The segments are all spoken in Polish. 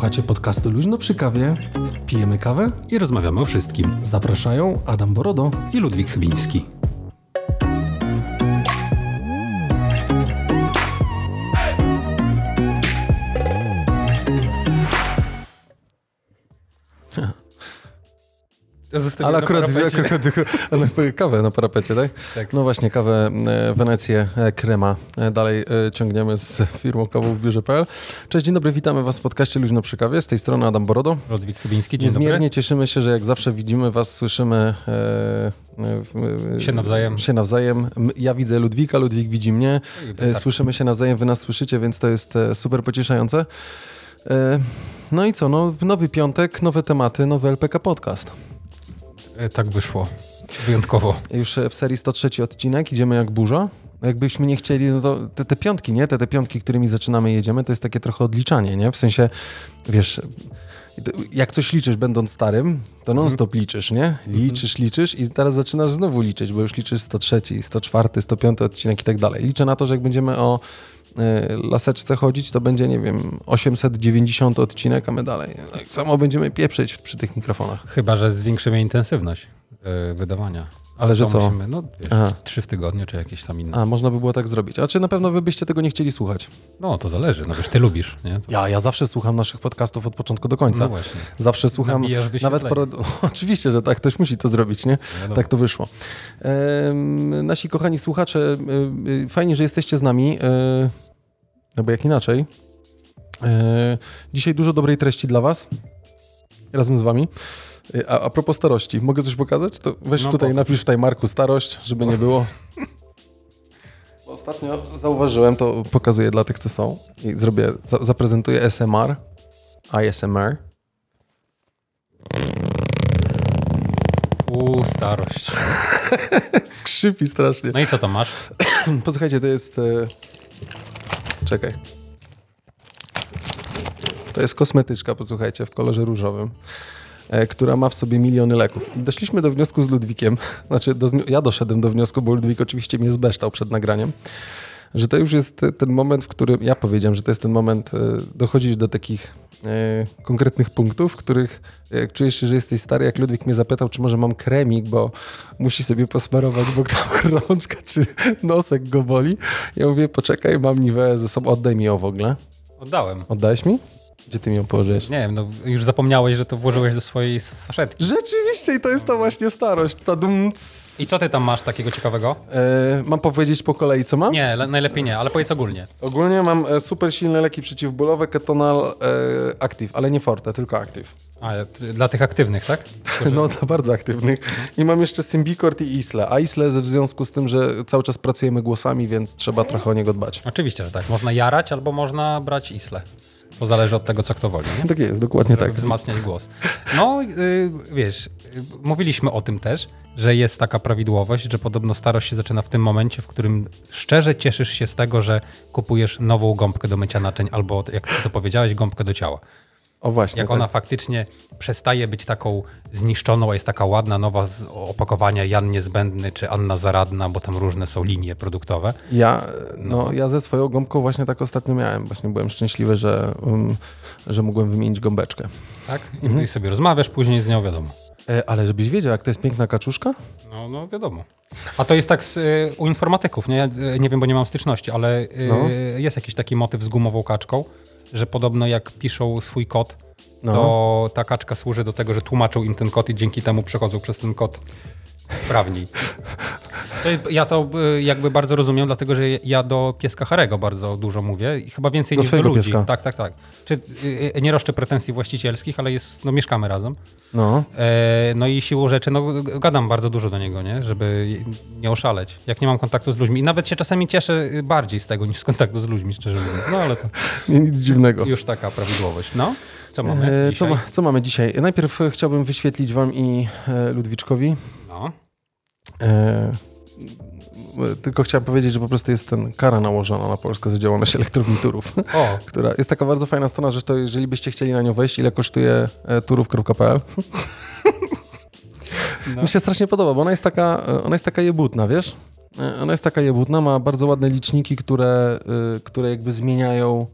Słuchacie podcastu Luźno przy kawie, pijemy kawę i rozmawiamy o wszystkim. Zapraszają Adam Borodo i Ludwik Chybiński. Ale akurat, na akurat, akurat kawę na parapecie, tak? tak? No właśnie, kawę e, Wenecję e, Krema. E, dalej ciągniemy z firmą kawą w biurze.pl. Cześć, dzień dobry, witamy Was w podcaście Luźno przy kawie. Z tej strony Adam Borodo. Ludwik Chybiński, dzień Niezmiernie dobry. cieszymy się, że jak zawsze widzimy Was, słyszymy e, się nawzajem. Się nawzajem. Ja widzę Ludwika, Ludwik widzi mnie. Słyszymy się nawzajem, Wy nas słyszycie, więc to jest super pocieszające. No i co, no, nowy piątek, nowe tematy, nowy LPK Podcast. E, tak wyszło. Wyjątkowo. Już w serii 103 odcinek, idziemy jak burza. Jakbyśmy nie chcieli, no to te, te piątki, nie? Te, te piątki, którymi zaczynamy jedziemy, to jest takie trochę odliczanie, nie? W sensie, wiesz, jak coś liczysz będąc starym, to non-stop liczysz, nie? Liczysz, liczysz i teraz zaczynasz znowu liczyć, bo już liczysz 103, 104, 105 odcinek i tak dalej. Liczę na to, że jak będziemy o e, laseczce chodzić, to będzie, nie wiem, 890 odcinek, a my dalej. Tak samo będziemy pieprzyć przy tych mikrofonach. Chyba, że zwiększymy intensywność yy, wydawania. Ale że co? Musimy, no wiesz, trzy w tygodniu, czy jakieś tam inne. A, można by było tak zrobić. A czy na pewno wy byście tego nie chcieli słuchać? No, to zależy. No wiesz, ty lubisz, nie? To... Ja, ja zawsze słucham naszych podcastów od początku do końca. No właśnie. Zawsze słucham, nawet po... Oczywiście, że tak, ktoś musi to zrobić, nie? No tak to wyszło. Ehm, nasi kochani słuchacze, e, fajnie, że jesteście z nami, e, no bo jak inaczej. E, dzisiaj dużo dobrej treści dla was, razem z wami. A, a propos starości, mogę coś pokazać? To weź no, tutaj, napisz tutaj Marku starość, żeby nie było. Ostatnio zauważyłem, to pokazuję dla tych, co są i zrobię, za, zaprezentuję SMR, ISMR. Uuu, starość. Skrzypi strasznie. No i co tam masz? Posłuchajcie, to jest... Czekaj. To jest kosmetyczka, posłuchajcie, w kolorze różowym. E, która ma w sobie miliony leków. I doszliśmy do wniosku z Ludwikiem, znaczy do, ja doszedłem do wniosku, bo Ludwik oczywiście mnie zbeształ przed nagraniem, że to już jest ten moment, w którym ja powiedziałem, że to jest ten moment e, dochodzić do takich e, konkretnych punktów, w których jak czujesz się, że jesteś stary, jak Ludwik mnie zapytał, czy może mam kremik, bo musi sobie posmarować, bo tam rączka czy nosek go boli. Ja mówię, poczekaj, mam niwę ze sobą, oddaj mi ją w ogóle. Oddałem. Oddałeś mi? Gdzie ty mi ją położyłeś? Nie wiem, no już zapomniałeś, że to włożyłeś do swojej saszetki. Rzeczywiście i to jest ta właśnie starość. Ta dum, I co ty tam masz takiego ciekawego? E, mam powiedzieć po kolei, co mam? Nie, najlepiej nie, ale powiedz ogólnie. Ogólnie mam e, super silne leki przeciwbólowe, Ketonal e, Active, ale nie Forte, tylko Active. A, dla tych aktywnych, tak? Którzy... No, to bardzo aktywnych. I mam jeszcze Symbicort i Isle. A Isle w związku z tym, że cały czas pracujemy głosami, więc trzeba trochę o niego dbać. Oczywiście, że tak. Można jarać albo można brać Isle. To zależy od tego, co kto woli. Nie? Tak jest, dokładnie Żeby tak. Wzmacniać głos. No, yy, wiesz, yy, mówiliśmy o tym też, że jest taka prawidłowość, że podobno starość się zaczyna w tym momencie, w którym szczerze cieszysz się z tego, że kupujesz nową gąbkę do mycia naczyń albo, jak ty to powiedziałeś, gąbkę do ciała. O właśnie. Jak tak. ona faktycznie przestaje być taką zniszczoną, a jest taka ładna, nowa z opakowania Jan Niezbędny czy Anna Zaradna, bo tam różne są linie produktowe. Ja, no, no ja ze swoją gąbką właśnie tak ostatnio miałem. Właśnie byłem szczęśliwy, że, um, że mogłem wymienić gąbeczkę. Tak? I mhm. sobie rozmawiasz później z nią, wiadomo. E, ale żebyś wiedział, jak to jest piękna kaczuszka? No, no wiadomo. A to jest tak z, y, u informatyków, nie? Nie wiem, bo nie mam styczności, ale y, no. jest jakiś taki motyw z gumową kaczką że podobno jak piszą swój kod, no. to ta kaczka służy do tego, że tłumaczą im ten kod i dzięki temu przechodzą przez ten kod sprawniej. Ja to y, jakby bardzo rozumiem, dlatego że ja do pieska Harego bardzo dużo mówię i chyba więcej do niż do ludzi. Pieska. Tak, tak, tak. Czy, y, y, nie roszczę pretensji właścicielskich, ale jest, no, mieszkamy razem. No. E, no i siłą rzeczy, no gadam bardzo dużo do niego, nie? żeby nie oszaleć. Jak nie mam kontaktu z ludźmi. I nawet się czasami cieszę bardziej z tego niż z kontaktu z ludźmi, szczerze mówiąc. No ale to... Nic dziwnego. Już taka prawidłowość. No. Co mamy e, co, co, mamy dzisiaj? Najpierw chciałbym wyświetlić wam i e, Ludwiczkowi. E, tylko chciałem powiedzieć, że po prostu jest ten kara nałożona na Polskę za działalność elektrowni Turów, o. która jest taka bardzo fajna strona, że to jeżeli byście chcieli na nią wejść, ile kosztuje e, turów.pl no. Mi się strasznie podoba, bo ona jest taka, e, ona jest taka jebutna, wiesz? Ona jest taka jebutna, ma bardzo ładne liczniki, które, które jakby zmieniają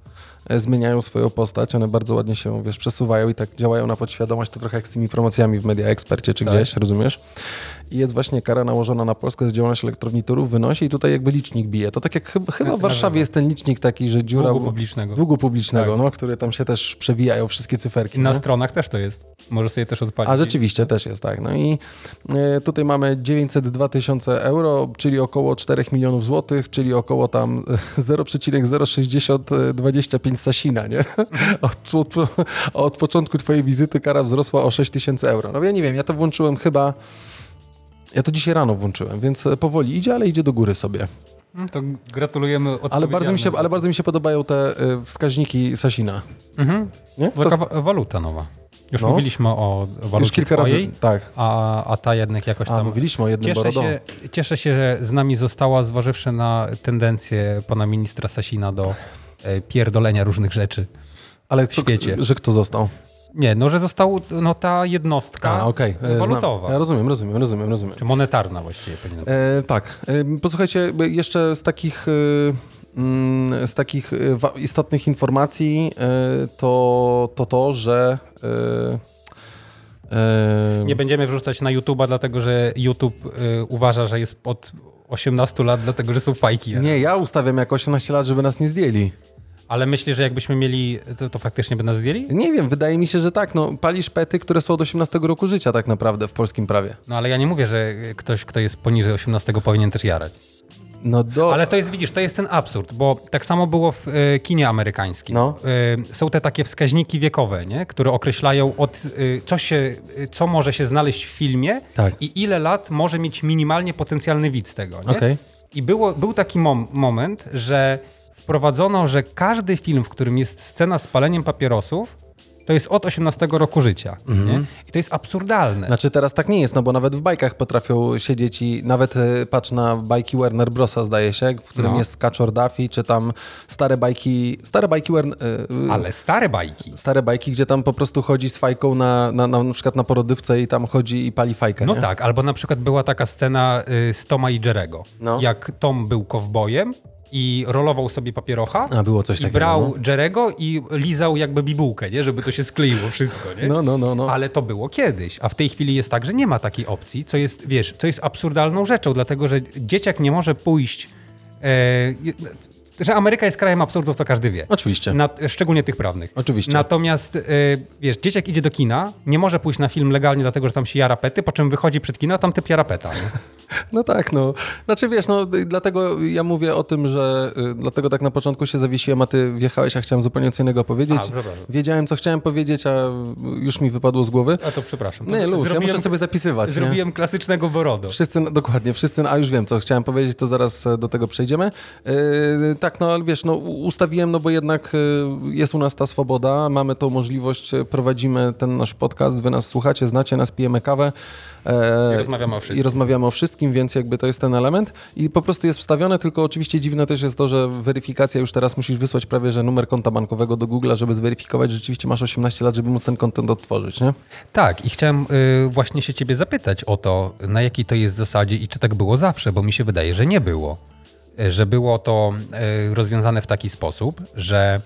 e, zmieniają swoją postać, one bardzo ładnie się, wiesz, przesuwają i tak działają na podświadomość, to trochę jak z tymi promocjami w Media Expercie czy tak. gdzieś, rozumiesz? I jest właśnie kara nałożona na Polskę z działalność elektrowni Turów, wynosi i tutaj jakby licznik bije. To tak jak chyba, chyba w Warszawie jest ten licznik taki, że dziura... Długu publicznego. Długu publicznego, tak. no, który tam się też przewijają wszystkie cyferki. Na nie? stronach też to jest. Możesz sobie też odpalić. A rzeczywiście też jest, tak. No i e, tutaj mamy 902 tysiące euro, czyli około 4 milionów złotych, czyli około tam 0,06025 Sasina, nie? Od, od, od początku twojej wizyty kara wzrosła o 6 tysięcy euro. No ja nie wiem, ja to włączyłem chyba ja to dzisiaj rano włączyłem, więc powoli idzie, ale idzie do góry sobie. Mm, to gratulujemy ale bardzo, mi się, ale bardzo mi się podobają te y, wskaźniki Sasina. Mhm. Nie? Taka to... waluta nowa. Już no. mówiliśmy o walucie Już kilka twojej, razy, tak. A, a ta jednak jakoś tam... A, mówiliśmy o jednym cieszę się, cieszę się, że z nami została, zważywszy na tendencję pana ministra Sasina do e, pierdolenia różnych rzeczy ale w świecie. Że kto został? Nie, no że został no, ta jednostka A, okay. E, walutowa. Rozumiem, rozumiem, rozumiem, rozumiem. Czy monetarna właściwie. E, tak. E, posłuchajcie, jeszcze z takich... E, mm, z takich e, istotnych informacji to to, to że nie będziemy wrzucać na YouTube'a, dlatego że YouTube uważa, że jest od 18 lat, dlatego że są fajki. Nie, ja ustawiam jako 18 lat, żeby nas nie zdjęli. Ale myślisz, że jakbyśmy mieli, to, to, faktycznie by nas zdjęli? Nie wiem, wydaje mi się, że tak. No, palisz pety, które są od 18 roku życia tak naprawdę w polskim prawie. No ale ja nie mówię, że ktoś, kto jest poniżej 18 powinien też jarać. No do... Ale to jest, widzisz, to jest ten absurd, bo tak samo było w y, kinie amerykańskim. No. Y, są te takie wskaźniki wiekowe, nie? które określają, od, y, co, się, co może się znaleźć w filmie tak. i ile lat może mieć minimalnie potencjalny widz tego. Nie? Okay. I było, był taki mom moment, że wprowadzono, że każdy film, w którym jest scena z paleniem papierosów, to jest od 18 roku życia. Mhm. I to jest absurdalne. Znaczy teraz tak nie jest, no bo nawet w bajkach potrafią siedzieć i nawet e, patrz na bajki Warner Brosa, zdaje się, w którym no. jest Kaczor Duffy, czy tam stare bajki, stare bajki Warner... E, Ale stare bajki. Stare bajki, gdzie tam po prostu chodzi z fajką na, na, na, na przykład na porodywce i tam chodzi i pali fajkę. No nie? tak, albo na przykład była taka scena y, z Toma i Jerego. No. Jak Tom był kowbojem, i rolował sobie papierocha. A, było coś i takiego. brał no. Jerego i lizał jakby bibułkę, nie? żeby to się skleiło wszystko. Nie? No, no, no, no. Ale to było kiedyś. A w tej chwili jest tak, że nie ma takiej opcji, co jest, wiesz, co jest absurdalną rzeczą, dlatego że dzieciak nie może pójść. E, że Ameryka jest krajem absurdów, to każdy wie. Oczywiście. Na, szczególnie tych prawnych. Oczywiście. Natomiast, y, wiesz, dzieciak idzie do kina, nie może pójść na film legalnie, dlatego że tam się jara pety, po czym wychodzi przed kino, a tam typ jara peta. No tak, no. Znaczy wiesz, no dlatego ja mówię o tym, że y, dlatego tak na początku się zawiesiłem, a ty wjechałeś, a chciałem zupełnie co innego powiedzieć. A, Wiedziałem, co chciałem powiedzieć, a już mi wypadło z głowy. A to przepraszam. To nie, luz, ja muszę sobie zapisywać. Zrobiłem nie? klasycznego Borodo. Wszyscy, no, dokładnie, wszyscy, a już wiem, co chciałem powiedzieć, to zaraz e, do tego przejdziemy. Yy, tak, no ale wiesz, no ustawiłem, no bo jednak e, jest u nas ta swoboda, mamy tą możliwość, prowadzimy ten nasz podcast, wy nas słuchacie, znacie nas, pijemy kawę. I rozmawiamy o wszystkim. I rozmawiamy o wszystkim, więc jakby to jest ten element. I po prostu jest wstawione, tylko oczywiście dziwne też jest to, że weryfikacja już teraz musisz wysłać prawie, że numer konta bankowego do Google'a, żeby zweryfikować, że rzeczywiście masz 18 lat, żeby móc ten kontent odtworzyć, nie? Tak, i chciałem y, właśnie się ciebie zapytać o to, na jakiej to jest zasadzie i czy tak było zawsze, bo mi się wydaje, że nie było. Y, że było to y, rozwiązane w taki sposób, że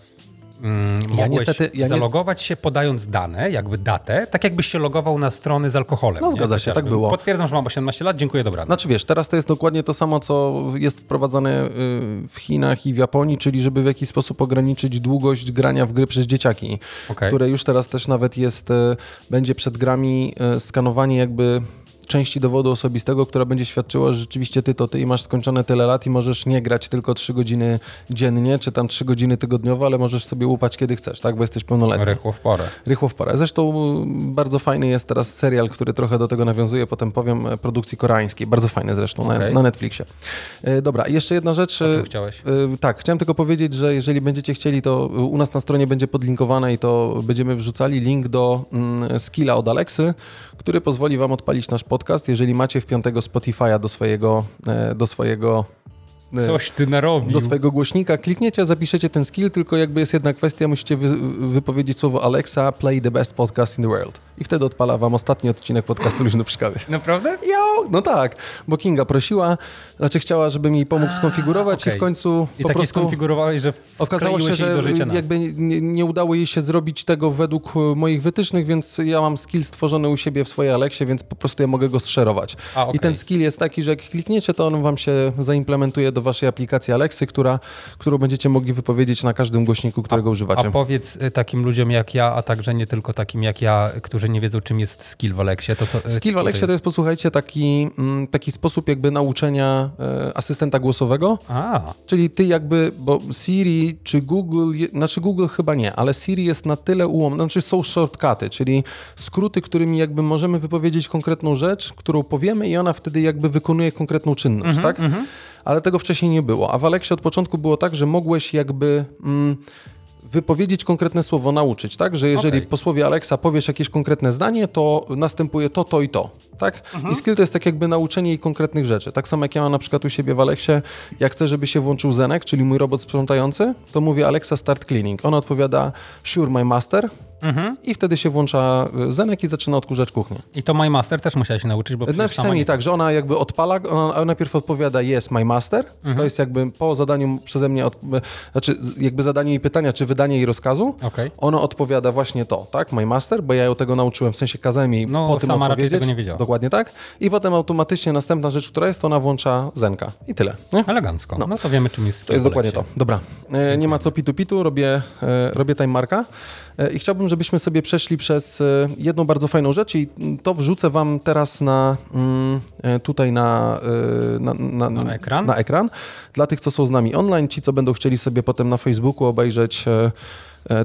Mm, ja niestety, ja zalogować się podając dane, jakby datę, tak jakbyś się logował na strony z alkoholem. No zgadza nie? się, tak było. Potwierdzam, że mam 18 lat, dziękuję, dobranoc. Znaczy wiesz, teraz to jest dokładnie to samo, co jest wprowadzane y, w Chinach i w Japonii, czyli żeby w jakiś sposób ograniczyć długość grania w gry przez dzieciaki, okay. które już teraz też nawet jest, y, będzie przed grami y, skanowanie jakby części dowodu osobistego, która będzie świadczyła, że rzeczywiście ty to ty i masz skończone tyle lat i możesz nie grać tylko 3 godziny dziennie, czy tam 3 godziny tygodniowo, ale możesz sobie upać kiedy chcesz, tak, bo jesteś pełnoletni. Rychło w porę. Rychło w porę. Zresztą bardzo fajny jest teraz serial, który trochę do tego nawiązuje, potem powiem, e, produkcji koreańskiej. Bardzo fajny zresztą okay. na, na, Netflixie. E, dobra, jeszcze jedna rzecz. O czym chciałeś? E, tak, chciałem tylko powiedzieć, że jeżeli będziecie chcieli, to u nas na stronie będzie podlinkowane i to będziemy wrzucali link do mm, skilla od Alexy, który pozwoli wam odpalić nasz podcast podcast. Jeżeli macie wpiątego Spotify'a do swojego, e, do swojego Coś ty narobił. do swojego głośnika, klikniecie, zapiszecie ten skill, tylko jakby jest jedna kwestia, musicie wy, wypowiedzieć słowo Alexa, play the best podcast in the world. I wtedy odpala wam ostatni odcinek podcastu Luźno przy kawie. Naprawdę? Jo, no tak, bo Kinga prosiła, znaczy chciała, żebym jej pomógł skonfigurować okej. i w końcu I po tak prostu skonfigurowałeś, że okazało się, że do życia nas. jakby nie, nie udało jej się zrobić tego według e, moich wytycznych, więc ja mam skill stworzony u siebie w swojej Alexie, więc po prostu ja mogę go zszerować. A, okej. I ten skill jest taki, że jak klikniecie, to on wam się zaimplementuje do waszej aplikacji Alexy, która, którą będziecie mogli wypowiedzieć na każdym głośniku, którego używacie. A powiedz y, takim ludziom jak ja, a także nie tylko takim jak ja, którzy nie wiedzą czym jest skill w Alexie, to co... y, Skill w Alexie to jest, posłuchajcie, taki, mm, taki sposób jakby nauczenia e, asystenta głosowego, A, Czyli ty jakby, bo Siri czy Google, znaczy Google chyba nie, ale Siri jest na tyle ułomny, znaczy są shortcuty, czyli skróty, którymi jakby możemy wypowiedzieć konkretną rzecz, którą powiemy i ona wtedy jakby wykonuje konkretną czynność, tak? Ale tego wcześniej nie było. A w Alexie od początku było tak, że mogłeś jakby... Mm, wypowiedzieć konkretne słowo, nauczyć, tak? Że jeżeli Okej. po słowie Alexa powiesz jakieś konkretne zdanie, to następuje to, to i to, tak? I skill to jest tak jakby nauczenie jej konkretnych rzeczy. Tak samo jak ja mam na przykład u siebie w Alexie, jak chcę, żeby się włączył Zenek, czyli mój robot sprzątający, to mówię Alexa start cleaning. Ona odpowiada sure my master i wtedy się włącza y, Zenek i zaczyna odkurzać kuchnię. i to My Master też musiałeś się nauczyć, bo przecież sama nie... tak, że ona jakby odpala, ona, najpierw odpowiada yes, my master. To jest jakby po zadaniu przeze mnie, od, znaczy z- jakby zadanie jej pytania, czy wydanie jej rozkazu. Okej. Ona odpowiada właśnie to, tak, my master, bo ja ją tego nauczyłem, w sensie kazałem jej No, po tym sama raczej odpowiedzieć. tego nie wiedziała. Dokładnie tak. I potem automatycznie następna rzecz, która jest, to ona włącza Zenka. I tyle. Nie? Elegancko. No. to wiemy czym jest To jest dokładnie to. Dobra. E, nie ma co pitu pitu, robię, e, robię time marka. E, I chciałbym, żebyśmy sobie przeszli przez e, jedną bardzo fajną rzecz i to wrzucę wam teraz na mm, e, tutaj na, na, na, Na ekran? na ekran. Dla tych, co są z nami online, ci, co będą chcieli sobie potem na Facebooku obejrzeć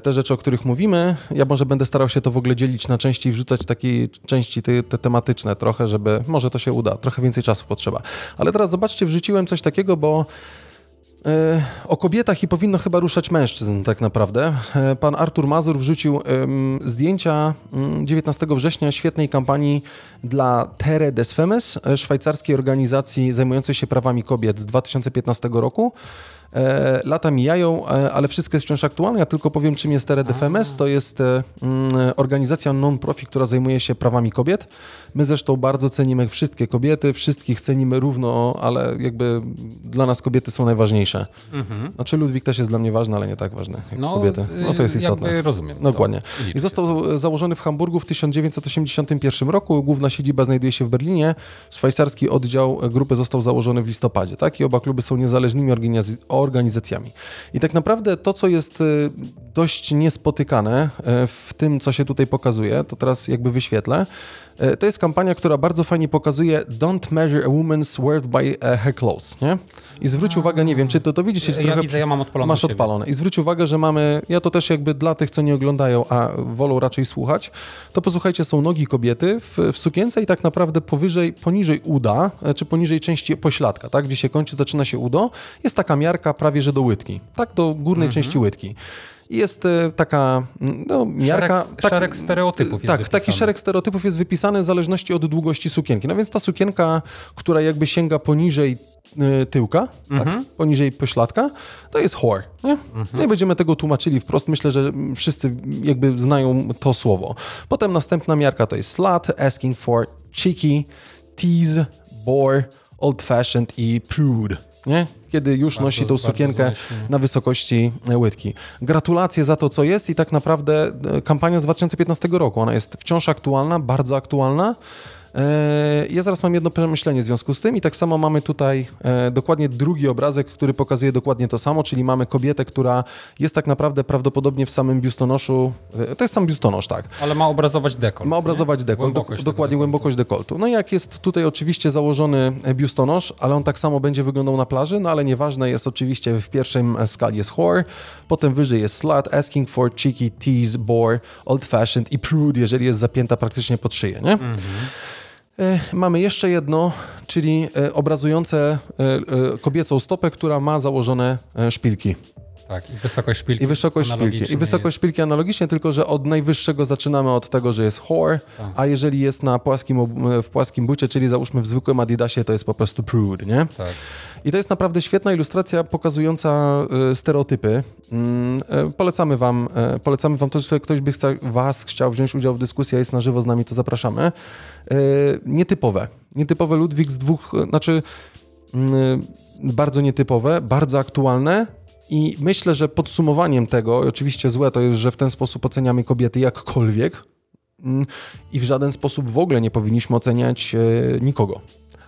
te rzeczy, o których mówimy. Ja może będę starał się to w ogóle dzielić na części i wrzucać takie części te, te tematyczne trochę, żeby może to się uda. Trochę więcej czasu potrzeba. Ale teraz zobaczcie, wrzuciłem coś takiego, bo O kobietach i powinno chyba ruszać mężczyzn, tak naprawdę. E, Pan Artur Mazur wrzucił zdjęcia mm, 19 września świetnej kampanii dla Terre des Femmes, e, szwajcarskiej organizacji zajmującej się prawami kobiet z 2015 roku. E, Lata mijają, e, ale wszystko jest wciąż aktualne. Ja tylko powiem, czym jest des Femmes. To jest e, mm, organizacja non-profit, która zajmuje się prawami kobiet. My zresztą bardzo cenimy wszystkie kobiety, wszystkich cenimy równo, ale jakby dla nas kobiety są najważniejsze. Znaczy Ludwik też jest dla mnie ważny, ale nie tak ważny jak No, kobiety. No to jest y, istotne. Rozumiem. Dokładnie. I został założony w Hamburgu w 1981 roku. Główna siedziba znajduje się w Berlinie. Szwajcarski oddział grupy został założony w listopadzie. Tak? I oba kluby są niezależnymi organiz- organizacjami. I tak naprawdę to, co jest y, dość niespotykane y, w tym, co się tutaj pokazuje, to teraz jakby wyświetlę. Y, To jest kampania, która bardzo fajnie pokazuje Don't measure a woman's worth by uh, her clothes. Nie? I zwróć uwagę, nie wiem, czy to, to widzisz, czy Ja trochę widzę, ja mam odpalone Masz odpalone. I zwróć uwagę, że mamy, ja to też jakby dla tych, co nie oglądają, a wolą raczej słuchać, to posłuchajcie, są nogi kobiety w, w sukience i tak naprawdę powyżej, poniżej uda, e, czy poniżej części pośladka, tak, gdzie się kończy, zaczyna się udo, jest taka miarka prawie, że do łydki, tak, do górnej Mhm. części łydki. Jest e, taka mm, no, miarka... Szereg- szereg stereotypów Tak, wypisany. taki szereg stereotypów jest wypisany w zależności od długości sukienki. No więc ta sukienka, która jakby sięga poniżej y, tyłka, tak, poniżej pośladka, to jest whore. Nie? nie będziemy tego tłumaczyli wprost. Myślę, że wszyscy jakby znają to słowo. Potem następna miarka to jest slut, asking for cheeky, tease, bore, old fashioned i prude. Nie? Kiedy już nosi tą bardzo sukienkę na wysokości e, łydki. Gratulacje za to, co jest i tak naprawdę e, kampania z 2015 roku. Ona jest wciąż aktualna, bardzo aktualna. E, Ja zaraz mam jedno przemyślenie w związku z tym i tak samo mamy tutaj e, dokładnie drugi obrazek, który pokazuje dokładnie to samo, czyli mamy kobietę, która jest tak naprawdę prawdopodobnie w samym biustonoszu, e, to jest sam biustonosz, tak, Ale ma obrazować dekolt. ma obrazować nie? dekolt, Głębokość tego dokładnie dekoltu. głębokość dekoltu. No i jak jest tutaj oczywiście założony biustonosz, ale on tak samo będzie wyglądał na plaży, no ale nieważne jest oczywiście w pierwszym skali jest whore, potem wyżej jest slut, asking for cheeky, tease, bore, old fashioned i prude, jeżeli jest zapięta praktycznie pod szyję, nie? E, Mamy jeszcze jedno, czyli e, obrazujące e, e, kobiecą stopę, która ma założone e, szpilki. Tak, i wysokość szpilki. I wysokość szpilki. I wysokość szpilki analogicznie, tylko że od najwyższego zaczynamy od tego, że jest whore, tak. a jeżeli jest na płaskim, w płaskim bucie, czyli załóżmy w zwykłym Adidasie, to jest po prostu prude, nie? Tak. I to jest naprawdę świetna ilustracja pokazująca y, stereotypy. Mm, y, polecamy wam, y, polecamy wam to, że ktoś by chca, was chciał wziąć udział w dyskusji, a jest na żywo z nami, to zapraszamy. Nietypowe. Nietypowe Ludwik z dwóch, znaczy mm, bardzo nietypowe, bardzo aktualne, i myślę, że podsumowaniem tego, oczywiście złe to jest, że w ten sposób oceniamy kobiety jakkolwiek mm, i w żaden sposób w ogóle nie powinniśmy oceniać nikogo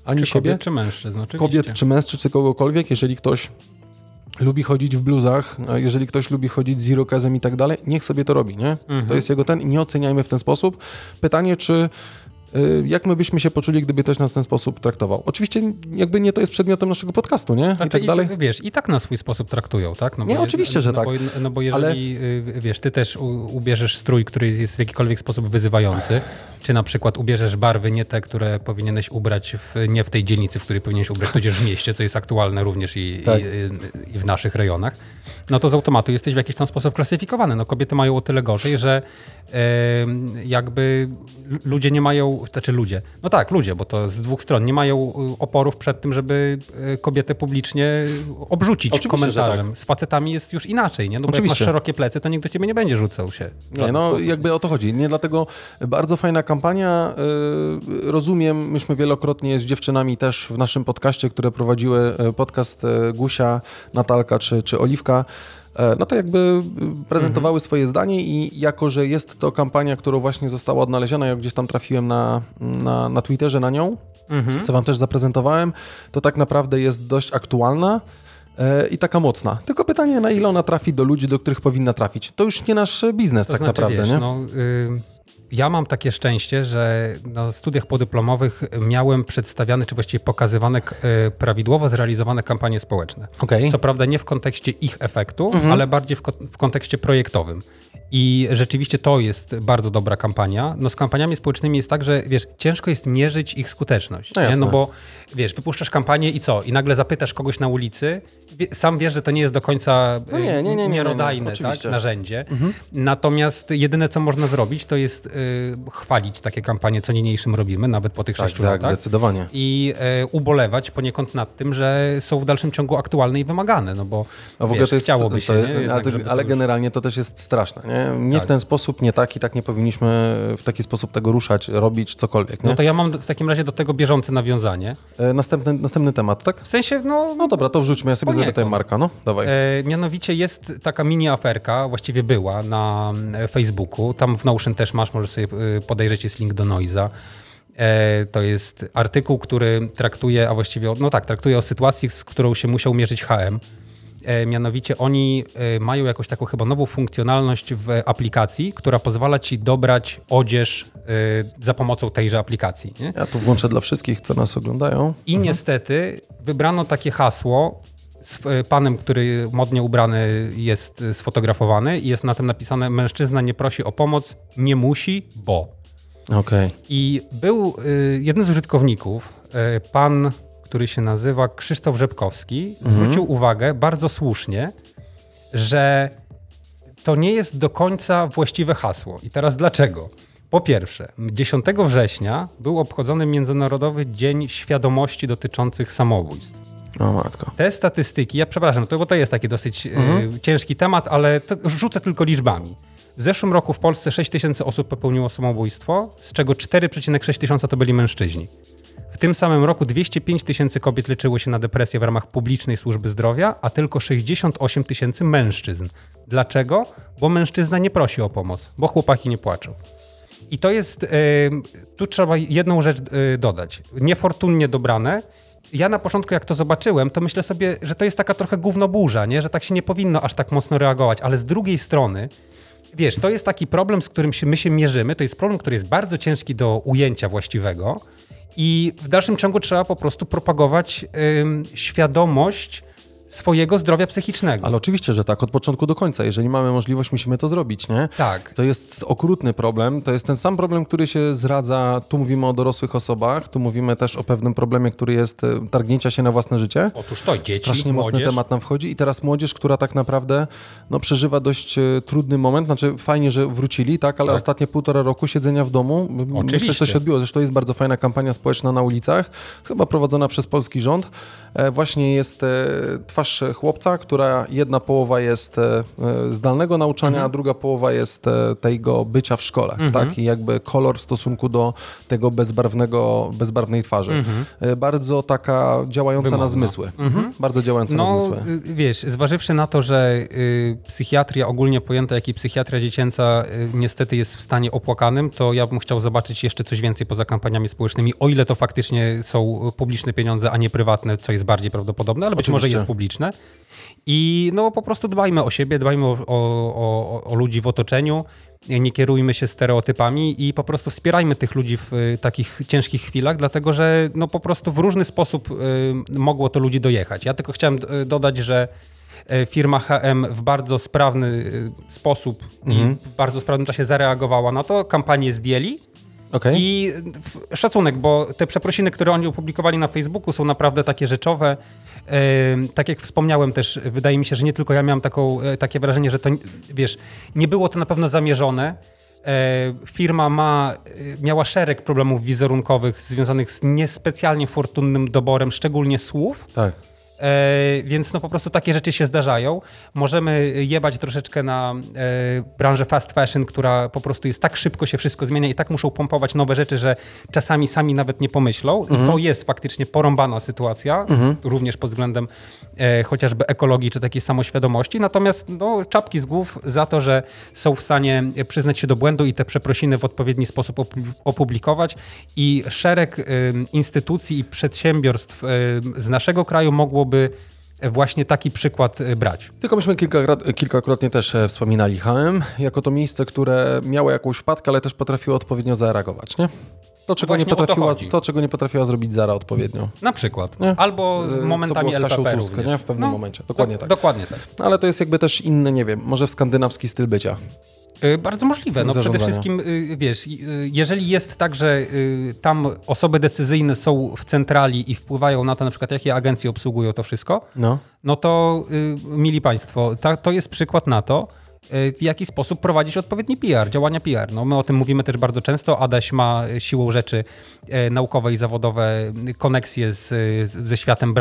ani czy siebie. Kobiet czy mężczyzn, oczywiście. Kobiet czy mężczyzn, czy kogokolwiek, jeżeli ktoś lubi chodzić w bluzach, jeżeli ktoś lubi chodzić z irokezem i tak dalej, niech sobie to robi, nie? Mhm. To jest jego ten, nie oceniajmy w ten sposób. Pytanie, czy jak my byśmy się poczuli, gdyby ktoś nas w ten sposób traktował. Oczywiście jakby nie to jest przedmiotem naszego podcastu, nie? Znaczy, I tak dalej. I, wiesz, i tak na swój sposób traktują, tak? No nie, oczywiście, że no tak. Bo, no bo jeżeli, ale... wiesz, ty też ubierzesz strój, który jest w jakikolwiek sposób wyzywający, czy na przykład ubierzesz barwy nie te, które powinieneś ubrać w, nie w tej dzielnicy, w której powinieneś ubrać, tudzież w mieście, co jest aktualne również i, tak. i, i w naszych rejonach, no to z automatu jesteś w jakiś tam sposób klasyfikowany. No kobiety mają o tyle gorzej, że jakby ludzie nie mają, znaczy ludzie, no tak, ludzie, bo to z dwóch stron, nie mają y, oporów przed tym, żeby y, kobietę publicznie obrzucić Oczywiście, komentarzem. Tak. Z facetami jest już inaczej, nie? No bo Oczywiście. jak masz szerokie plecy, to nikt do ciebie nie będzie rzucał się. Nie, no sposób. jakby o to chodzi. Nie dlatego bardzo fajna kampania. Y, rozumiem, myśmy wielokrotnie z dziewczynami też w naszym podcaście, które prowadziły podcast Gusia, Natalka czy, czy Oliwka, no to jakby prezentowały mhm. swoje zdanie i jako, że jest to kampania, która właśnie została odnaleziona, jak gdzieś tam trafiłem na, na, na Twitterze na nią, mhm. co wam też zaprezentowałem, to tak naprawdę jest dość aktualna e, i taka mocna. Tylko pytanie, na ile ona trafi do ludzi, do których powinna trafić. To już nie nasz biznes to tak znaczy, naprawdę, wiesz, nie? No, y ja mam takie szczęście, że na studiach podyplomowych miałem przedstawiane, czy właściwie pokazywane e, prawidłowo zrealizowane kampanie społeczne. Okay. Co prawda nie w kontekście ich efektu, mhm. ale bardziej w, w kontekście projektowym. I rzeczywiście to jest bardzo dobra kampania. No z kampaniami społecznymi jest tak, że wiesz, ciężko jest mierzyć ich skuteczność. No, no bo wiesz, wypuszczasz kampanię i co? I nagle zapytasz kogoś na ulicy, sam wiesz, że to nie jest do końca no nie, nie, nie, miarodajne tak, narzędzie. Mhm. Natomiast jedyne, co można zrobić, to jest y, chwalić takie kampanie, co niniejszym robimy, nawet po tych tak, sześciu tak, latach. zdecydowanie. I y, ubolewać poniekąd nad tym, że są w dalszym ciągu aktualne i wymagane, no bo A w ogóle wiesz, to jest, chciałoby się. To? Tak, ale już... generalnie to też jest straszne. Nie, nie tak. w ten sposób, nie tak i tak nie powinniśmy w taki sposób tego ruszać, robić cokolwiek. Nie? No to ja mam w takim razie do tego bieżące nawiązanie. E, następny, następny temat, tak? W sensie, no... No dobra, to wrzućmy, ja sobie zapytaj Marka, no dawaj. E, mianowicie jest taka mini aferka, właściwie była na e, Facebooku, tam w Notion też masz, możesz sobie e, podejrzeć, jest link do Noiza. E, to jest artykuł, który traktuje, a właściwie, no tak, traktuje o sytuacji, z którą się musiał mierzyć HM. E, mianowicie oni mają jakąś taką chyba nową funkcjonalność w aplikacji, która pozwala ci dobrać odzież za pomocą tejże aplikacji. Nie? Ja tu włączę dla wszystkich, co nas oglądają. I mhm. niestety wybrano takie hasło, z e, panem, który modnie ubrany jest e, sfotografowany i jest na tym napisane mężczyzna nie prosi o pomoc, nie musi, bo. Okay. I był e, jeden z użytkowników, pan, który się nazywa Krzysztof Rzepkowski, mhm. zwrócił uwagę bardzo słusznie, że to nie jest do końca właściwe hasło. I teraz dlaczego? Po pierwsze, 10 września był obchodzony Międzynarodowy Dzień Świadomości dotyczących samobójstw. O matko. Te statystyki, ja przepraszam, to, bo to jest taki dosyć e, mhm. y, ciężki temat, ale rzucę tylko liczbami. W zeszłym roku w Polsce 6 tysięcy osób popełniło samobójstwo, z czego 4,6 tysiąca to byli mężczyźni. W tym samym roku 205 tysięcy kobiet leczyło się na depresję w ramach publicznej służby zdrowia, a tylko 68 tysięcy mężczyzn. Dlaczego? Bo mężczyzna nie prosi o pomoc, bo chłopaki nie płaczą. I to jest, y, tu trzeba jedną rzecz y, dodać. Niefortunnie dobrane ja na początku, jak to zobaczyłem, to myślę sobie, że to jest taka trochę gównoburza, nie? że tak się nie powinno aż tak mocno reagować, ale z drugiej strony, wiesz, to jest taki problem, z którym się, my się mierzymy, to jest problem, który jest bardzo ciężki do ujęcia właściwego i w dalszym ciągu trzeba po prostu propagować świadomość swojego zdrowia psychicznego. Ale oczywiście, że tak, od początku do końca. Jeżeli mamy możliwość, musimy to zrobić, nie? Tak. To jest okrutny problem. To jest ten sam problem, który się zradza. Tu mówimy o dorosłych osobach, tu mówimy też o pewnym problemie, który jest e, targnięcia się na własne życie. Otóż to, dzieci, Strasznie młodzież. mocny temat nam wchodzi. I teraz młodzież, która tak naprawdę no, przeżywa dość e, trudny moment. Znaczy, fajnie, że wrócili, tak, ale Tak. ostatnie półtora roku siedzenia w domu. m, Myślę, że to Oczywiście. się odbiło. Zresztą jest bardzo fajna kampania społeczna na ulicach, chyba prowadzona przez polski rząd. E, Właśnie jest twarz chłopca, która jedna połowa jest e, e, zdalnego nauczania, a druga połowa jest e, tego bycia w szkole. Tak? I jakby kolor w stosunku do tego bezbarwnego, bezbarwnej twarzy. E, Bardzo taka działająca na Wymowna. zmysły. Mhm. Bardzo działająca na No, zmysły. y, wiesz, zważywszy na to, że y, psychiatria ogólnie pojęta, jak i psychiatria dziecięca y, niestety jest w stanie opłakanym, to ja bym chciał zobaczyć jeszcze coś więcej poza kampaniami społecznymi, o ile to faktycznie są publiczne pieniądze, a nie prywatne, co jest bardziej prawdopodobne, ale być Oczywiście. może jest publiczne. I no po prostu dbajmy o siebie, dbajmy o, o, o, ludzi w otoczeniu, nie kierujmy się stereotypami i po prostu wspierajmy tych ludzi w y, takich ciężkich chwilach, dlatego że no po prostu w różny sposób y, mogło to ludzi dojechać. Ja tylko chciałem y, dodać, że firma HM w bardzo sprawny sposób i w bardzo sprawnym czasie zareagowała na to, kampanię zdjęli. Okej. I szacunek, bo te przeprosiny, które oni opublikowali na Facebooku są naprawdę takie rzeczowe. Tak jak wspomniałem też, wydaje mi się, że nie tylko ja miałem taką, e, takie wrażenie, że to, wiesz, nie było to na pewno zamierzone. E, Firma ma, e, miała szereg problemów wizerunkowych związanych z niespecjalnie fortunnym doborem, szczególnie słów. Tak. E, więc no po prostu takie rzeczy się zdarzają. Możemy jebać troszeczkę na e, branżę fast fashion, która po prostu jest tak szybko się wszystko zmienia i tak muszą pompować nowe rzeczy, że czasami sami nawet nie pomyślą. I to jest faktycznie porąbana sytuacja, również pod względem e, chociażby ekologii czy takiej samoświadomości. Natomiast no, czapki z głów za to, że są w stanie przyznać się do błędu i te przeprosiny w odpowiedni sposób opu- opublikować. I szereg instytucji i przedsiębiorstw z naszego kraju mogłoby właśnie taki przykład y, brać. Tylko myśmy kilka, kilkakrotnie też e, wspominali HM jako to miejsce, które miało jakąś wpadkę, ale też potrafiło odpowiednio zareagować, nie? To, czego nie Właśnie to potrafiła, chodzi. to, czego nie potrafiła zrobić Zara odpowiednio. Na przykład. Nie? Albo momentami co było z Tusk, nie? W pewnym momencie. Dokładnie tak. Dokładnie tak. No, ale to jest jakby też inny, nie wiem, może w skandynawski styl bycia. Y, Bardzo możliwe. No przede wszystkim, y, wiesz, y, jeżeli jest tak, że tam osoby decyzyjne są w centrali i wpływają na to, na przykład jakie agencje obsługują to wszystko, No. no to, mili Państwo, ta, to jest przykład na to, w jaki sposób prowadzić odpowiedni PR, działania PR. No, my o tym mówimy też bardzo często. Adaś ma y, siłą rzeczy e, naukowe i zawodowe koneksje z, ze światem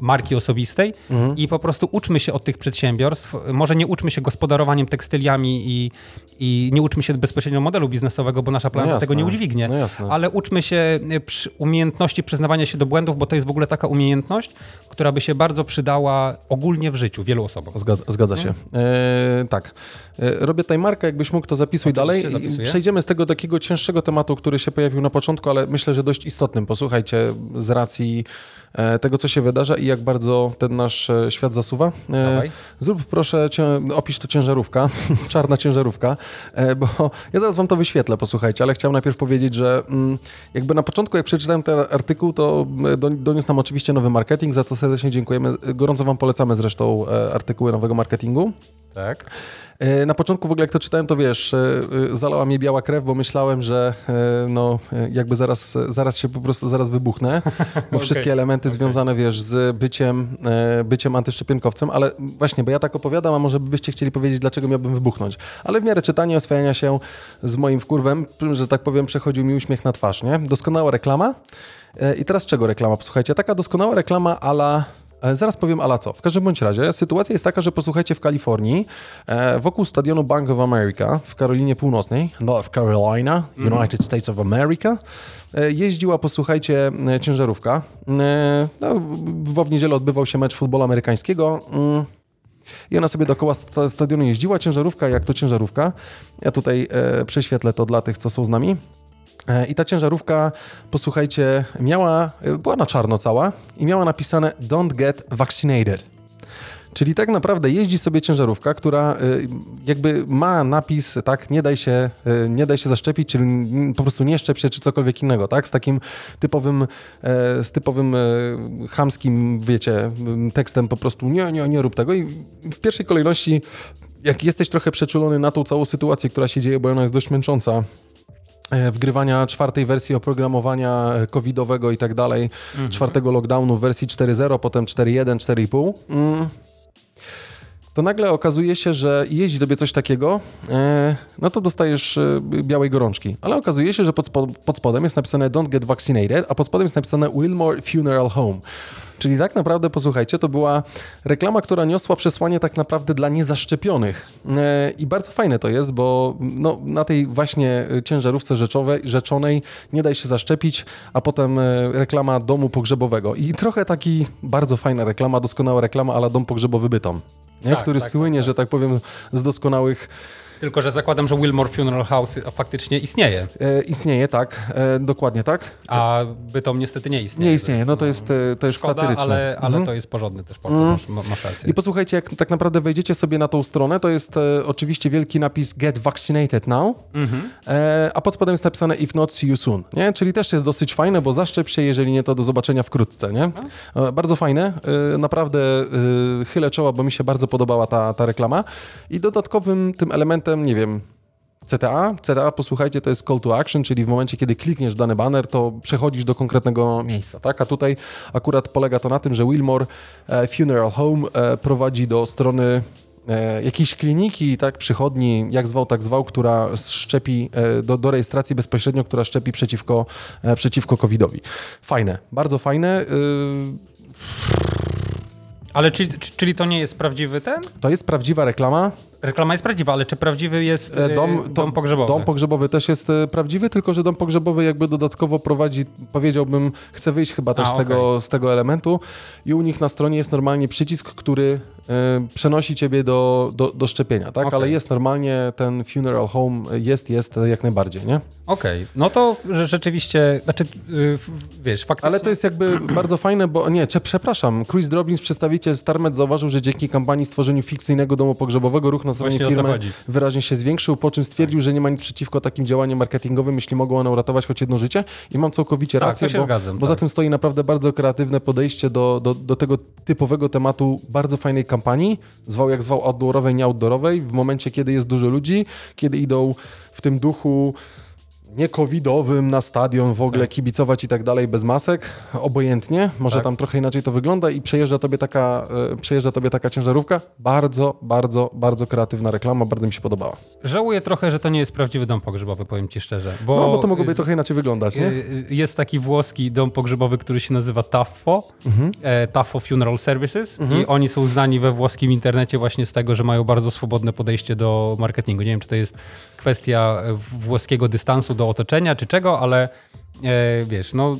marki osobistej i po prostu uczmy się od tych przedsiębiorstw. Może nie uczmy się gospodarowaniem tekstyliami i, i nie uczmy się bezpośrednio modelu biznesowego, bo nasza planeta jasne. tego nie udźwignie. No. Ale uczmy się przy- umiejętności przyznawania się do błędów, bo to jest w ogóle taka umiejętność, która by się bardzo przydała ogólnie w życiu wielu osobom. Zgadza, zgadza się. E, tak. E, robię tutaj markę, jakbyś mógł, to zapisuj dalej. Przejdziemy z tego takiego cięższego tematu, który się pojawił na początku, ale myślę, że dość istotnym. Posłuchajcie, z racji e, tego, co się wydarza i jak bardzo ten nasz e, świat zasuwa. Dawaj. zrób proszę, opisz to ciężarówka, czarna ciężarówka, bo ja zaraz wam to wyświetlę, posłuchajcie, ale chciałem najpierw powiedzieć, że mm, jakby na początku, jak przeczytałem ten artykuł, to do- doniósł nam oczywiście nowy marketing, za to serdecznie dziękujemy. Gorąco wam polecamy zresztą artykuły nowego marketingu. Tak. E, Na początku w ogóle jak to czytałem, to wiesz, e, e, zalała mnie biała krew, bo myślałem, że no jakby zaraz, zaraz się po prostu zaraz wybuchnę, bo wszystkie elementy związane, wiesz, z byciem, byciem antyszczepionkowcem, ale właśnie, bo ja tak opowiadam, a może byście chcieli powiedzieć, dlaczego miałbym wybuchnąć. Ale w miarę czytania, oswajania się z moim wkurwem, że tak powiem, przechodził mi uśmiech na twarz, nie? Doskonała reklama. I teraz czego reklama? Posłuchajcie, taka doskonała reklama ala Zaraz powiem ala co. W każdym bądź razie sytuacja jest taka, że posłuchajcie w Kalifornii, e, wokół stadionu Bank of America w Karolinie Północnej, North Carolina, United States of America, e, jeździła, posłuchajcie, e, ciężarówka. E, no, bo w niedzielę odbywał się mecz futbolu amerykańskiego. Mm. I ona sobie dookoła sta- stadionu jeździła, ciężarówka jak to ciężarówka. Ja tutaj e, prześwietlę to dla tych, co są z nami. E, I ta ciężarówka, posłuchajcie, miała, e, była na czarno cała i miała napisane Don't get vaccinated. Czyli tak naprawdę jeździ sobie ciężarówka, która y, jakby ma napis, tak, nie daj się, nie daj się zaszczepić, czyli po prostu nie szczep się, czy cokolwiek innego, tak, z takim typowym, e, z typowym e, chamskim, wiecie, tekstem po prostu nie, nie, nie rób tego i w pierwszej kolejności jak jesteś trochę przeczulony na tą całą sytuację, która się dzieje, bo ona jest dość męcząca, e, wgrywania czwartej wersji oprogramowania covidowego i tak dalej, mhm. czwartego lockdownu w wersji 4.0, potem 4.1, 4.5. Mm to nagle okazuje się, że jeździ tobie coś takiego, e, no to dostajesz e, białej gorączki. Ale okazuje się, że pod, pod spodem jest napisane Don't get vaccinated, a pod spodem jest napisane Wilmore Funeral Home. Czyli tak naprawdę, posłuchajcie, to była reklama, która niosła przesłanie tak naprawdę dla niezaszczepionych. E, I bardzo fajne to jest, bo no, na tej właśnie ciężarówce rzeczowej, rzeczonej nie daj się zaszczepić, a potem reklama domu pogrzebowego. I trochę taki bardzo fajna reklama, doskonała reklama, ale dom pogrzebowy Bytom nie? Tak, który tak, słynie, tak, że tak powiem, z doskonałych tylko, że zakładam, że Wilmore Funeral House faktycznie istnieje. E, istnieje, tak. E, dokładnie tak. A Bytom niestety nie istnieje. Nie istnieje, no to jest, e, to jest Szkoda, satyryczne. ale, ale mhm. to jest porządny też port, mhm. masz, masz rację. I posłuchajcie, jak tak naprawdę wejdziecie sobie na tą stronę, to jest e, oczywiście wielki napis Get Vaccinated Now, mhm. e, a pod spodem jest napisane If not, see you soon. Nie? Czyli też jest dosyć fajne, bo zaszczep się, jeżeli nie, to do zobaczenia wkrótce. Nie? E, bardzo fajne. Naprawdę chylę czoła, bo mi się bardzo podobała ta, ta reklama. I dodatkowym tym elementem, nie wiem, CTA. CTA, posłuchajcie, to jest call to action, czyli w momencie, kiedy klikniesz dany banner, to przechodzisz do konkretnego miejsca, tak? A tutaj akurat polega to na tym, że Wilmore e, Funeral Home e, prowadzi do strony e, jakiejś kliniki, tak, przychodni, jak zwał, tak zwał, która szczepi do, do rejestracji bezpośrednio, która szczepi przeciwko, przeciwko COVID-owi. Fajne, bardzo fajne. Ale czyli, czyli to nie jest prawdziwy ten? To jest prawdziwa reklama. Reklama jest prawdziwa, ale czy prawdziwy jest e, dom, to, dom pogrzebowy? Dom pogrzebowy też jest e, prawdziwy, tylko że dom pogrzebowy jakby dodatkowo prowadzi, powiedziałbym, chce wyjść chyba też A, z, okay. tego, z tego elementu i u nich na stronie jest normalnie przycisk, który y, przenosi ciebie do, do, do szczepienia, tak? Okay. Ale jest normalnie ten funeral home, jest, jest jak najbardziej, nie? Okej, okay. no to rzeczywiście, znaczy, yy, wiesz, faktycznie... Ale to jest jakby bardzo fajne, bo nie, cze, przepraszam, Chris Drobins, przedstawiciel Starmet zauważył, że dzięki kampanii stworzeniu fikcyjnego domu pogrzebowego ruch na stronie firmy wyraźnie się zwiększył, po czym stwierdził, że nie ma nic przeciwko takim działaniom marketingowym, jeśli mogą one uratować choć jedno życie. I mam całkowicie tak, rację, bo, zgadzam, bo tak. za tym stoi naprawdę bardzo kreatywne podejście do, do, do tego typowego tematu bardzo fajnej kampanii, zwał jak zwał outdoorowej, nie outdoorowej, w momencie, kiedy jest dużo ludzi, kiedy idą w tym duchu nie covidowym na stadion w ogóle tak. kibicować i tak dalej bez masek, obojętnie, może tak. tam trochę inaczej to wygląda i przejeżdża tobie, taka, e, przejeżdża tobie taka ciężarówka. Bardzo, bardzo, bardzo kreatywna reklama, bardzo mi się podobała. Żałuję trochę, że to nie jest prawdziwy dom pogrzebowy, powiem ci szczerze. Bo no, bo to mogłoby trochę inaczej wyglądać, nie? Jest taki włoski dom pogrzebowy, który się nazywa Taffo, mhm. E, Taffo Funeral Services mhm. i oni są znani we włoskim internecie właśnie z tego, że mają bardzo swobodne podejście do marketingu. Nie wiem, czy to jest kwestia włoskiego dystansu do otoczenia czy czego, ale e, wiesz, no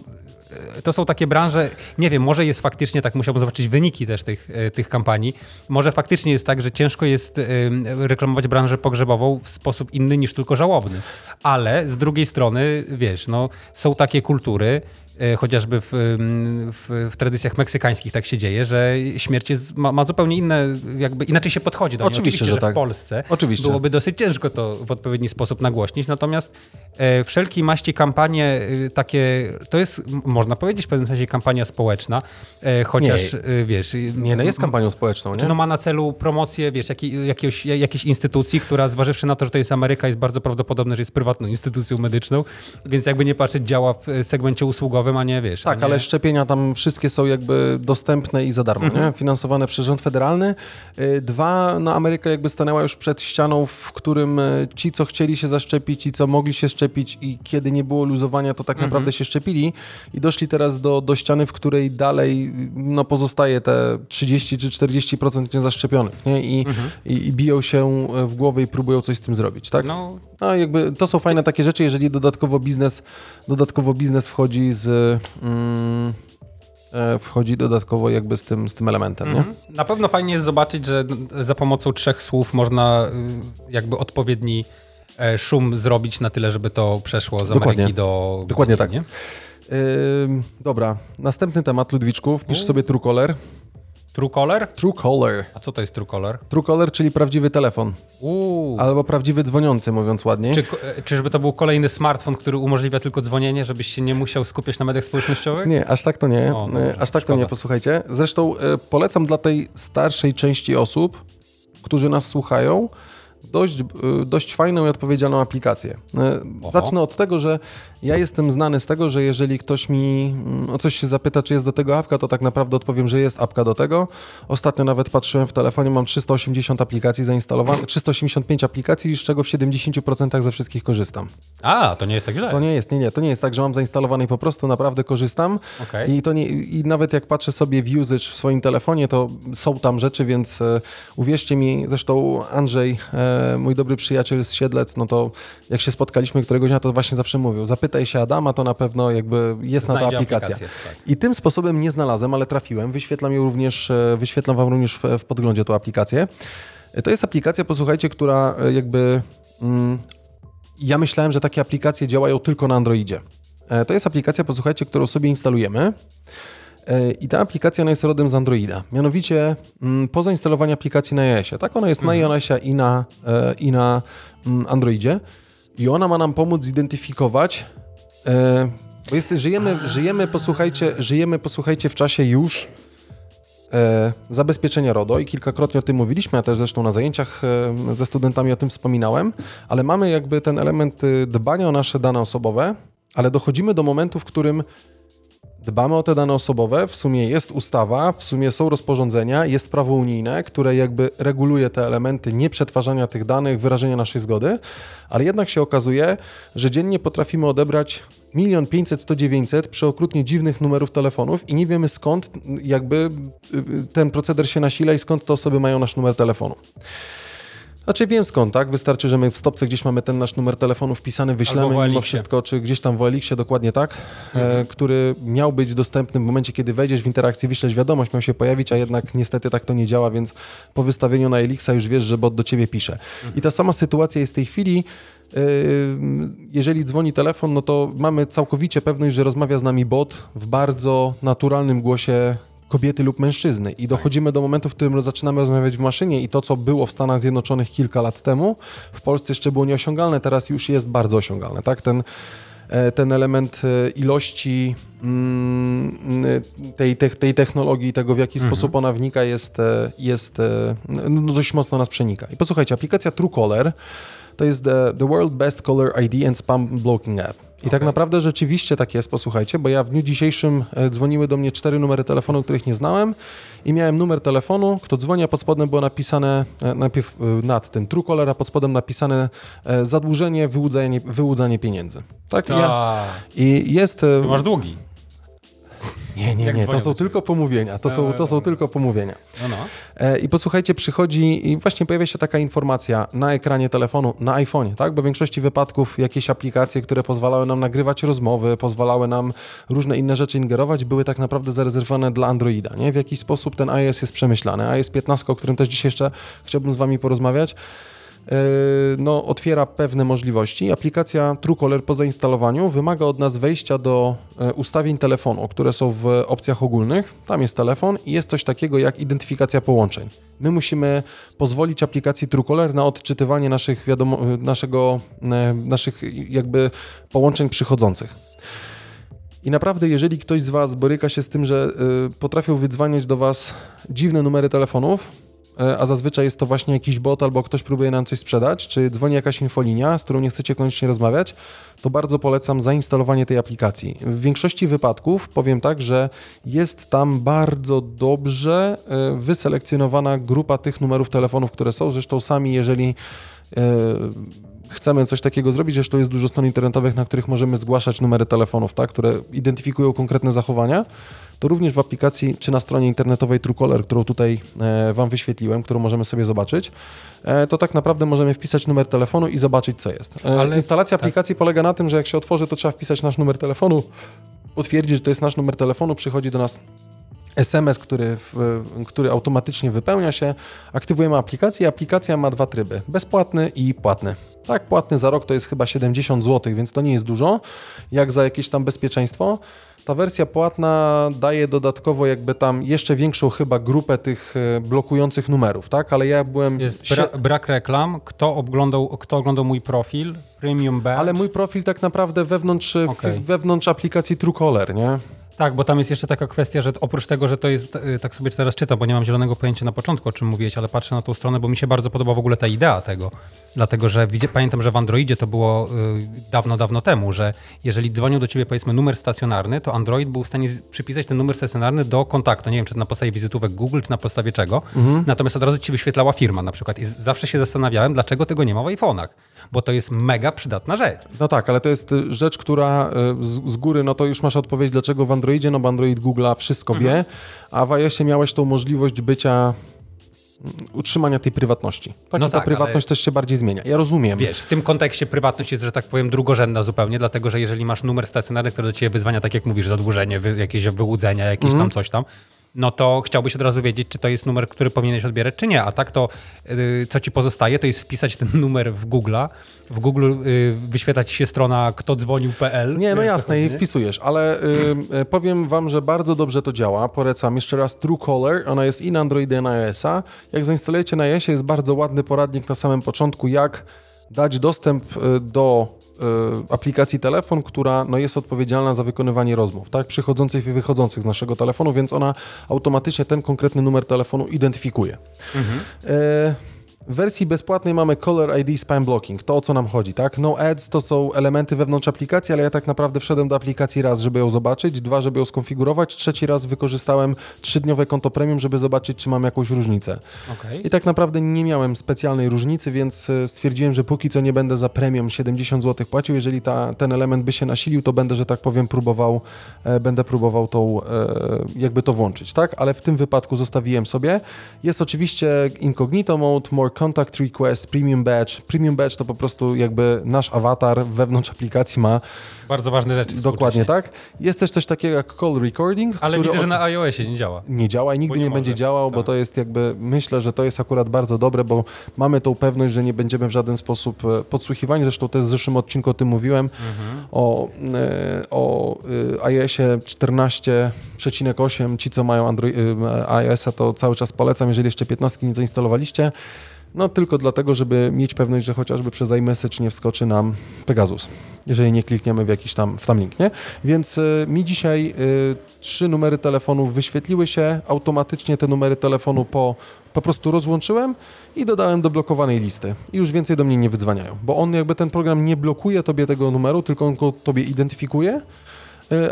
e, to są takie branże, nie wiem, może jest faktycznie tak, musiałbym zobaczyć wyniki też tych, e, tych kampanii. Może faktycznie jest tak, że ciężko jest reklamować branżę pogrzebową w sposób inny niż tylko żałobny. Ale z drugiej strony, wiesz, no, są takie kultury, E, chociażby w, w, w, tradycjach meksykańskich tak się dzieje, że śmierć jest, ma, ma, zupełnie inne, jakby inaczej się podchodzi do niej. Oczywiście, Oczywiście że, tak. w Polsce Oczywiście. byłoby dosyć ciężko to w odpowiedni sposób nagłośnić, natomiast e, wszelkie maści kampanie e, takie, to jest, można powiedzieć w pewnym sensie kampania społeczna, e, chociaż nie, e, wiesz... Nie, no jest kampanią społeczną, nie? Czy no ma na celu promocję, wiesz, jakiej, jakiegoś, jakiejś instytucji, która zważywszy na to, że to jest Ameryka, jest bardzo prawdopodobne, że jest prywatną instytucją medyczną, więc jakby nie patrzeć, działa w segmencie usługowym, a nie wiesz. Tak, nie... ale szczepienia tam wszystkie są jakby dostępne i za darmo, mhm. nie? finansowane przez rząd federalny. Y, dwa, no Ameryka jakby stanęła już przed ścianą, w którym y, ci, co chcieli się zaszczepić, ci, co mogli się szczepić i kiedy nie było luzowania, to tak mhm. naprawdę się szczepili i doszli teraz do, do ściany, w której dalej no, pozostaje te 30 czy 40% niezaszczepionych nie? I, mhm. i, i, biją się w głowę i próbują coś z tym zrobić, tak? No, no jakby to są fajne takie rzeczy, jeżeli dodatkowo biznes, dodatkowo biznes wchodzi z mm, e, wchodzi dodatkowo jakby z tym, z tym elementem. Nie? Mhm. Na pewno fajnie jest zobaczyć, że za pomocą trzech słów można y, jakby odpowiedni e, szum zrobić na tyle, żeby to przeszło z Dokładnie. Ameryki do... Dokładnie tak. Yy, dobra, następny temat Ludwiczków. Pisz sobie Truecaller. Truecaller? Truecaller. A co to jest Truecaller? Truecaller, czyli prawdziwy telefon. Uuu. Albo prawdziwy dzwoniący, mówiąc ładniej. Czy, e, czyżby to był kolejny smartfon, który umożliwia tylko dzwonienie, żebyś się nie musiał skupiać na mediach społecznościowych? Nie, aż tak to nie. O, no aż tak szkoda. to nie, posłuchajcie. Zresztą e, polecam dla tej starszej części osób, którzy nas słuchają, dość, dość fajną i odpowiedzialną aplikację. Oho. Zacznę od tego, że ja jestem znany z tego, że jeżeli ktoś mi mm, o coś się zapyta, czy jest do tego apka, to tak naprawdę odpowiem, że jest apka do tego. Ostatnio nawet patrzyłem w telefonie, mam 380 aplikacji zainstalowanych, 385 aplikacji, z czego w 70% ze wszystkich korzystam. A, to nie jest tak źle. To nie jest, nie, nie, to nie jest tak, że mam zainstalowane i po prostu naprawdę korzystam. Okej. I, to nie, I nawet jak patrzę sobie w usage w swoim telefonie, to są tam rzeczy, więc e, uwierzcie mi, zresztą Andrzej, e, mój dobry przyjaciel z Siedlec, no to jak się spotkaliśmy któregoś dnia, to właśnie zawsze mówił, zapytaj się Adama, to na pewno jakby jest na to Znajdzie aplikacja. tak. I tym sposobem nie znalazłem, ale trafiłem. Wyświetlam ją również, e, wyświetlam wam również w, w podglądzie tą aplikację. E, To jest aplikacja, posłuchajcie, która e, jakby... Mm, ja myślałem, że takie aplikacje działają tylko na Androidzie. To jest aplikacja, posłuchajcie, którą sobie instalujemy. I ta aplikacja ona jest rodem z Androida. Mianowicie mm, po zainstalowaniu aplikacji na iOSie. Tak, ona jest na iOSie i na, i na mm, Androidzie. I ona ma nam pomóc zidentyfikować, e, bo jest, żyjemy, żyjemy, posłuchajcie, żyjemy, posłuchajcie, w czasie już e, zabezpieczenia RODO i kilkakrotnie o tym mówiliśmy, ja też zresztą na zajęciach e, ze studentami o tym wspominałem, ale mamy jakby ten element y, dbania o nasze dane osobowe, ale dochodzimy do momentu, w którym dbamy o te dane osobowe, w sumie jest ustawa, w sumie są rozporządzenia, jest prawo unijne, które jakby reguluje te elementy nieprzetwarzania tych danych, wyrażenia naszej zgody, ale jednak się okazuje, że dziennie potrafimy odebrać milion pięćset, sto dziewięćset przeokrutnie dziwnych numerów telefonów i nie wiemy skąd jakby y, y, ten proceder się nasila i skąd te osoby mają nasz numer telefonu. Znaczy wiem skąd, tak? Wystarczy, że my w stopce gdzieś mamy ten nasz numer telefonu wpisany, wyślemy mimo wszystko, czy gdzieś tam w OLX-ie, dokładnie tak, e, który miał być dostępny w momencie, kiedy wejdziesz w interakcję, wyślesz wiadomość, miał się pojawić, a jednak niestety tak to nie działa, więc po wystawieniu na Elixa już wiesz, że bot do ciebie pisze. I ta sama sytuacja jest w tej chwili, e, jeżeli dzwoni telefon, no to mamy całkowicie pewność, że rozmawia z nami bot w bardzo naturalnym głosie kobiety lub mężczyzny. I dochodzimy do momentu, w którym zaczynamy rozmawiać w maszynie i to, co było w Stanach Zjednoczonych kilka lat temu, w Polsce jeszcze było nieosiągalne, teraz już jest bardzo osiągalne. Tak? Ten, e, ten element e, ilości mm, tej, tej, tej technologii, tego w jaki sposób ona wnika, jest, e, jest e, no, dość mocno nas przenika. I posłuchajcie, aplikacja Truecaller to jest the, the World Best Caller ID and Spam Blocking App. I tak Okej. naprawdę rzeczywiście tak jest, posłuchajcie, bo ja w dniu dzisiejszym e, dzwoniły do mnie cztery numery telefonu, których nie znałem i miałem numer telefonu, kto dzwoni, a pod spodem było napisane, e, najpierw e, nad tym Truecaller, a pod spodem napisane zadłużenie, wyłudzanie, wyłudzanie pieniędzy. Tak? I, ja, A, I jest... masz długi. Nie, nie, nie, to są tylko pomówienia, to, są, to są tylko pomówienia. No, no. E, I posłuchajcie, przychodzi i właśnie pojawia się taka informacja na ekranie telefonu, na iPhone'ie, tak? Bo w większości wypadków jakieś aplikacje, które pozwalały nam nagrywać rozmowy, pozwalały nam różne inne rzeczy ingerować, były tak naprawdę zarezerwowane dla Androida, nie? W jakiś sposób ten iOS jest przemyślany. iOS 15, o którym też dzisiaj jeszcze chciałbym z wami porozmawiać, no, otwiera pewne możliwości. Aplikacja Truecaller po zainstalowaniu wymaga od nas wejścia do e, ustawień telefonu, które są w opcjach ogólnych. Tam jest telefon i jest coś takiego jak identyfikacja połączeń. My musimy pozwolić aplikacji Truecaller na odczytywanie naszych, wiadomo, e, naszego, naszych jakby połączeń przychodzących. I naprawdę, jeżeli ktoś z Was boryka się z tym, że y, potrafią wydzwaniać do Was dziwne numery telefonów, a zazwyczaj jest to właśnie jakiś bot albo ktoś próbuje nam coś sprzedać, czy dzwoni jakaś infolinia, z którą nie chcecie koniecznie rozmawiać, to bardzo polecam zainstalowanie tej aplikacji. W większości wypadków powiem tak, że jest tam bardzo dobrze y, wyselekcjonowana grupa tych numerów telefonów, które są. Zresztą sami, jeżeli y, chcemy coś takiego zrobić, zresztą jest dużo stron internetowych, na których możemy zgłaszać numery telefonów, tak, które identyfikują konkretne zachowania, to również w aplikacji czy na stronie internetowej Truecaller, którą tutaj e, Wam wyświetliłem, którą możemy sobie zobaczyć, e, to tak naprawdę możemy wpisać numer telefonu i zobaczyć, co jest. E, Ale- Instalacja aplikacji polega na tym, że jak się otworzy, to trzeba wpisać nasz numer telefonu, potwierdzić, że to jest nasz numer telefonu, przychodzi do nas SMS, który, który automatycznie wypełnia się, aktywujemy aplikację. Aplikacja ma dwa tryby: bezpłatny i płatny. Tak, płatny za rok to jest chyba 70 zł, więc to nie jest dużo, jak za jakieś tam bezpieczeństwo. Ta wersja płatna daje dodatkowo jakby tam jeszcze większą chyba grupę tych e, blokujących numerów, tak? Ale ja byłem... Jest bra brak reklam. Kto oglądał, kto oglądał mój profil? Premium Badge. Ale mój profil tak naprawdę wewnątrz, okay. wewnątrz aplikacji Truecaller, nie? Tak, bo tam jest jeszcze taka kwestia, że oprócz tego, że to jest, y, tak sobie teraz czytam, bo nie mam zielonego pojęcia na początku, o czym mówiłeś, ale patrzę na tą stronę, bo mi się bardzo podoba w ogóle ta idea tego. Dlatego, że pamiętam, że w Androidzie to było y, dawno, dawno temu, że jeżeli dzwonił do ciebie powiedzmy numer stacjonarny, to Android był w stanie przypisać ten numer stacjonarny do kontaktu. Nie wiem, czy na podstawie wizytówek Google, czy na podstawie czego. Mhm. Natomiast od razu ci wyświetlała firma na przykład. I zawsze się zastanawiałem, dlaczego tego nie ma w iPhone'ach bo to jest mega przydatna rzecz. No tak, ale to jest y, rzecz, która y, z, z góry, no to już masz odpowiedź, dlaczego w Androidzie, no bo Android Google'a wszystko mhm. wie, a w iOSie miałeś tą możliwość bycia mm, utrzymania tej prywatności. Tak, no ta tak, prywatność też się bardziej zmienia. Ja rozumiem. Wiesz, w tym kontekście prywatność jest, że tak powiem, drugorzędna zupełnie, dlatego że jeżeli masz numer stacjonarny, który do ciebie wyzwania, tak jak mówisz, zadłużenie, jakieś wyłudzenia, jakieś mm. tam coś tam, no to chciałbyś od razu wiedzieć, czy to jest numer, który powinieneś odbierać, czy nie. A tak to, y, co ci pozostaje, to jest wpisać ten numer w Google'a. W Google y, wyświetlać się strona ktodzwonił.pl. Nie, no jasne, i wpisujesz, ale y, powiem wam, że bardzo dobrze to działa. Polecam jeszcze raz Truecaller. Ona jest i na Androida, i na iOS-a. Jak zainstalujecie na iOSie, jest bardzo ładny poradnik na samym początku, jak dać dostęp do Y, aplikacji telefon, która no, jest odpowiedzialna za wykonywanie rozmów, tak, przychodzących i wychodzących z naszego telefonu, więc ona automatycznie ten konkretny numer telefonu identyfikuje. Mhm. E w wersji bezpłatnej mamy Color ID Spam Blocking, to o co nam chodzi, tak? No ads to są elementy wewnątrz aplikacji, ale ja tak naprawdę wszedłem do aplikacji raz, żeby ją zobaczyć, dwa, żeby ją skonfigurować, trzeci raz wykorzystałem trzydniowe konto premium, żeby zobaczyć, czy mam jakąś różnicę. Okay. I tak naprawdę nie miałem specjalnej różnicy, więc e, stwierdziłem, że póki co nie będę za premium 70 zł płacił. Jeżeli ta, ten element by się nasilił, to będę, że tak powiem, próbował, e, będę próbował tą, e, jakby to włączyć, tak? Ale w tym wypadku zostawiłem sobie. Jest oczywiście incognito mode, more Contact Request, Premium Badge. Premium Badge to po prostu jakby nasz awatar wewnątrz aplikacji ma. Bardzo ważne rzeczy. Dokładnie tak. Jest też coś takiego jak call recording. Ale widzę, od... że na iOSie nie działa. Nie działa i nigdy nie, nie będzie działał, tak. bo to jest jakby, myślę, że to jest akurat bardzo dobre, bo mamy tą pewność, że nie będziemy w żaden sposób e, podsłuchiwani. Zresztą też w zeszłym odcinku o tym mówiłem, mhm. o, e, o e, iOSie 14 6,8. Ci, co mają Android, y, y, iOS-a, to cały czas polecam, jeżeli jeszcze 15 nie zainstalowaliście. No tylko dlatego, żeby mieć pewność, że chociażby przez iMessage nie wskoczy nam Pegasus, jeżeli nie klikniemy w jakiś tam, w tam link, nie? Więc y, mi dzisiaj y, trzy numery telefonów wyświetliły się, automatycznie te numery telefonu po, po prostu rozłączyłem i dodałem do blokowanej listy. I już więcej do mnie nie wydzwaniają, bo on jakby ten program nie blokuje tobie tego numeru, tylko on go tobie identyfikuje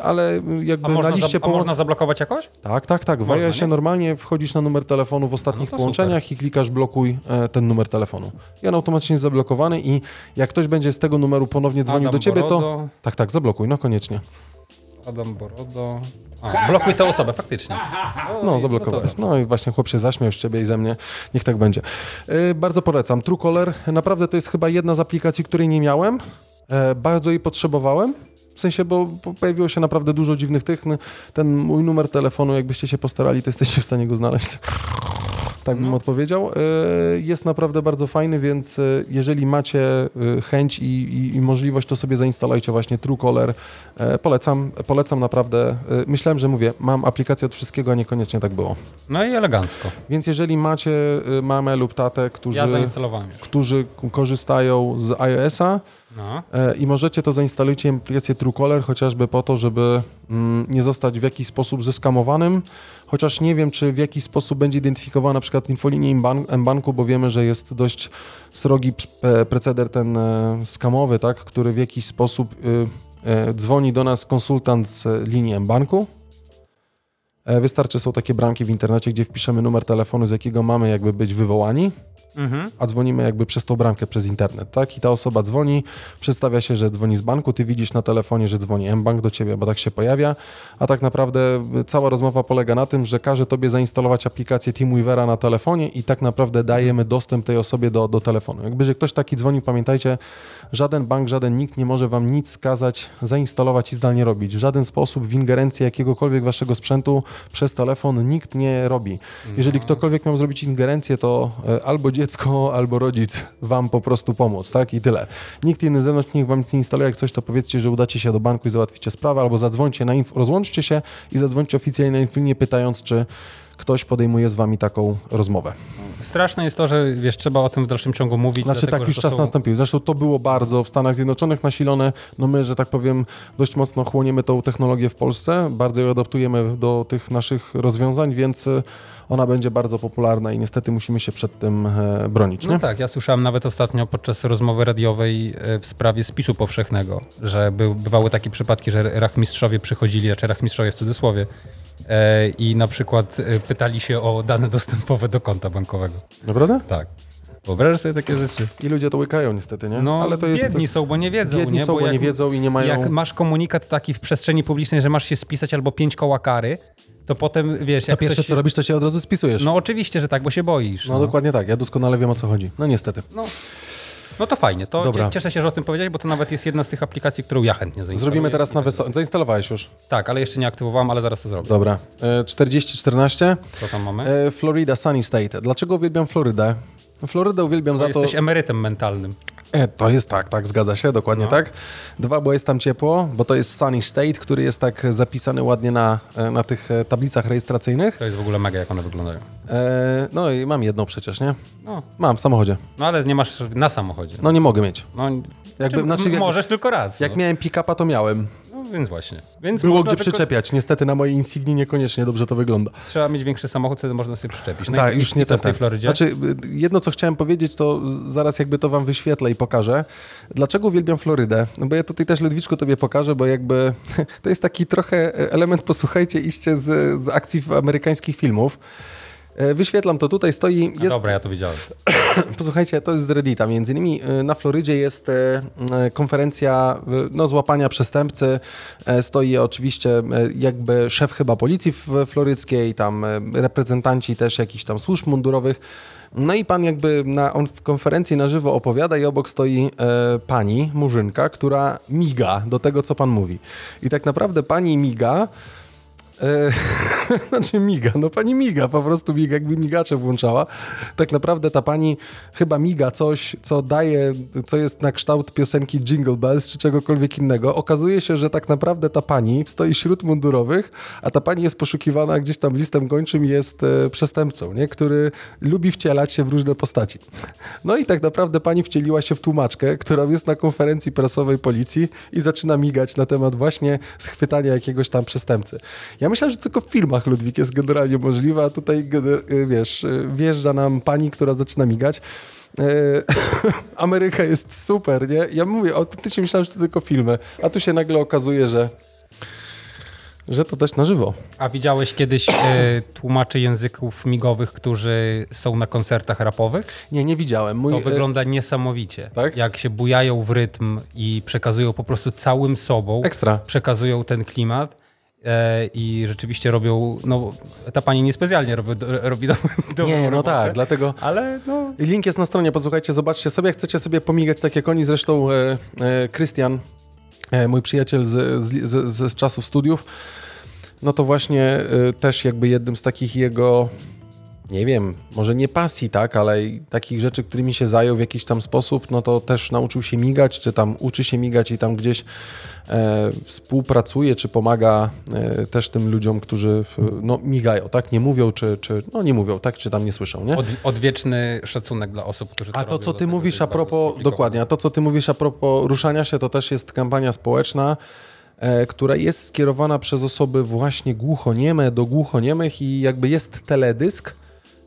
ale jakby na liście... A można zablokować jakoś? Tak, tak, tak. W się normalnie wchodzisz na numer telefonu w ostatnich no połączeniach super. i klikasz blokuj e, ten numer telefonu. I on automatycznie jest zablokowany i jak ktoś będzie z tego numeru ponownie dzwonił Adam do ciebie, Borodo. to... Tak, tak, zablokuj, no koniecznie. Adam Borodo... A, blokuj tę osobę, faktycznie. No, no zablokowałeś. No, no i właśnie chłop się zaśmiał z ciebie i ze mnie. Niech tak będzie. Yy, bardzo polecam. Truecaller, naprawdę to jest chyba jedna z aplikacji, której nie miałem. Yy, bardzo jej potrzebowałem. W sensie, bo, pojawiło się naprawdę dużo dziwnych tych. Ten mój numer telefonu, jakbyście się postarali, to jesteście w stanie go znaleźć. Tak bym no. odpowiedział. E, jest naprawdę bardzo fajny, więc e, jeżeli macie e, chęć i, i, i, możliwość, to sobie zainstalujcie właśnie Truecaller. Polecam, polecam naprawdę. Myślałem, że mówię, mam aplikację od wszystkiego, a niekoniecznie tak było. No i elegancko. Więc jeżeli macie mamę lub tatę, którzy, ja którzy korzystają z iOS-a, no. E, I możecie to zainstalować aplikację Truecaller chociażby po to, żeby mm, nie zostać w jakiś sposób zeskamowanym, chociaż nie wiem, czy w jakiś sposób będzie identyfikowana na przykład infolinia mBanku, bo wiemy, że jest dość srogi preceder ten e, skamowy, tak, który w jakiś sposób y, e, dzwoni do nas konsultant z linii mBanku. Wystarczy, są takie bramki w internecie, gdzie wpiszemy numer telefonu, z jakiego mamy jakby być wywołani mhm. a dzwonimy jakby przez tą bramkę przez internet, tak? I ta osoba dzwoni, przedstawia się, że dzwoni z banku, ty widzisz na telefonie, że dzwoni mBank do ciebie, bo tak się pojawia, a tak naprawdę cała rozmowa polega na tym, że każe tobie zainstalować aplikację Teamweavera na telefonie i tak naprawdę dajemy dostęp tej osobie do, do telefonu. Jakby, że ktoś taki dzwoni, pamiętajcie, żaden bank, żaden nikt nie może wam nic skazać, zainstalować i zdalnie robić. W żaden sposób w ingerencji jakiegokolwiek waszego sprzętu przez telefon nikt nie robi. Jeżeli no. ktokolwiek miał zrobić ingerencję, to e, albo dziecko albo rodzic wam po prostu pomóc, tak? I tyle. Nikt inny zewnątrz niech wam nic nie instaluje. Jak coś, to powiedzcie, że udacie się do banku i załatwicie sprawę, albo zadzwońcie na info, rozłączcie się i zadzwońcie oficjalnie na infolinie pytając, czy ktoś podejmuje z wami taką rozmowę. Straszne jest to, że wiesz, trzeba o tym w dalszym ciągu mówić. Znaczy dlatego, tak, już czas są... nastąpił. Zresztą to było bardzo w Stanach Zjednoczonych nasilone. No my, że tak powiem, dość mocno chłoniemy tą technologię w Polsce, bardzo ją adaptujemy do tych naszych rozwiązań, więc y, ona będzie bardzo popularna i niestety musimy się przed tym e, bronić. Nie? No tak, ja słyszałem nawet ostatnio podczas rozmowy radiowej e, w sprawie spisu powszechnego, że by, bywały takie przypadki, że rachmistrzowie przychodzili, czy rachmistrzowie w cudzysłowie, e, i na przykład e, pytali się o dane dostępowe do konta bankowego. Naprawdę? Tak. Wyobrażasz sobie takie rzeczy? I ludzie to łykają niestety, nie? No, Ale to jest... biedni są, bo nie wiedzą. Biedni nie? są, bo, jak, nie wiedzą i nie mają... Jak masz komunikat taki w przestrzeni publicznej, że masz się spisać albo pięć koła kary, to potem, wiesz... To pierwsze, co robisz, to się od razu spisujesz. No oczywiście, że tak, bo się boisz. No, dokładnie tak, ja doskonale wiem o co chodzi. No niestety. No, no to fajnie, to Dobra. cie- cieszę się, że o tym powiedziałeś, bo to nawet jest jedna z tych aplikacji, którą ja chętnie zainstaluję. Zrobimy teraz na wysokość. Zainstalowałeś już. Tak, ale jeszcze nie aktywowałem, ale zaraz to zrobię. Dobra. E, 4014. Co tam mamy? E, Florida Sunny State. Dlaczego uwielbiam Florydę? Florydę uwielbiam Bo za to... jesteś emerytem mentalnym. E, to jest tak, tak, zgadza się, dokładnie No. tak. Dwa, bo jest tam ciepło, bo to jest Sunny State, który jest tak zapisany ładnie na, e, na tych e, tablicach rejestracyjnych. To jest w ogóle mega, jak one wyglądają. E, no i mam jedną przecież, nie? No, Mam w samochodzie. no ale nie masz na samochodzie. No nie mogę mieć. No, Jakby, czy, znaczy, jak, możesz tylko raz. jak no. miałem pick-upa, to miałem. No, więc właśnie. Więc Było gdzie tylko- przyczepiać. Niestety na mojej Insigni niekoniecznie dobrze to wygląda. Trzeba mieć większy samochód, wtedy można sobie przyczepić. No tak, już i nie ten, w tej ten. Florydzie? Znaczy, y, jedno co chciałem powiedzieć, to zaraz jakby to wam wyświetlę i pokażę. Dlaczego uwielbiam Florydę? No bo ja tutaj też Ludwiczku tobie pokażę, bo jakby to jest taki trochę element, posłuchajcie, iście z, z akcji amerykańskich filmów. E, Wyświetlam to tutaj, stoi, jest, Dobra, ja to widziałem. posłuchajcie, to jest z Reddita, między innymi e, na Florydzie jest e, konferencja no, złapania przestępcy, stoi oczywiście jakby szef chyba policji w floryckiej, tam reprezentanci też jakichś tam służb mundurowych, no i pan jakby na, on w konferencji na żywo opowiada i obok stoi e, pani, murzynka, która miga do tego, co pan mówi. I tak naprawdę pani miga, E, znaczy miga, no pani miga, po prostu miga, jakby migacze włączała. Tak naprawdę ta pani chyba miga coś, co daje, co jest na kształt piosenki Jingle Bells czy czegokolwiek innego. Okazuje się, że tak naprawdę ta pani stoi wśród mundurowych, a ta pani jest poszukiwana gdzieś tam listem gończym jest e, przestępcą, nie? który lubi wcielać się w różne postaci. No i tak naprawdę pani wcieliła się w tłumaczkę, która jest na konferencji prasowej policji i zaczyna migać na temat właśnie schwytania jakiegoś tam przestępcy. Ja myślałem, że tylko w filmach Ludwik jest generalnie możliwe, a tutaj y, wiesz, y, wjeżdża nam pani, która zaczyna migać. E, Ameryka jest super, nie? Ja mówię, autentycznie myślałem, że to tylko filmy, a tu się nagle okazuje, że że to też na żywo. A widziałeś kiedyś e, tłumaczy języków migowych, którzy są na koncertach rapowych? Nie, nie widziałem. Mój, To e, wygląda niesamowicie. tak? Jak się bujają w rytm i przekazują po prostu całym sobą, Ekstra. przekazują ten klimat i rzeczywiście robią, no ta pani niespecjalnie robi, robi do, dobrą Nie, no robotę, tak, dlatego... Ale no, Link jest na stronie, posłuchajcie, zobaczcie sobie, chcecie sobie pomigać tak jak oni. Zresztą e, e, Krystian, e, mój przyjaciel z, z, z, z czasów studiów, no to właśnie e, też jakby jednym z takich jego, nie wiem, może nie pasji, tak, ale takich rzeczy, którymi się zajął w jakiś tam sposób, no to też nauczył się migać, czy tam uczy się migać i tam gdzieś e, współpracuje, czy pomaga e, też tym ludziom, którzy no, migają, tak, nie mówią, czy, czy no nie mówią, tak, czy tam nie słyszą, nie? od, odwieczny szacunek dla osób, którzy to A to, robią, co ty mówisz a propos, dokładnie, a to, co ty mówisz a propos ruszania się, to też jest kampania społeczna, e, która jest skierowana przez osoby właśnie głuchonieme do głuchoniemych i jakby jest teledysk,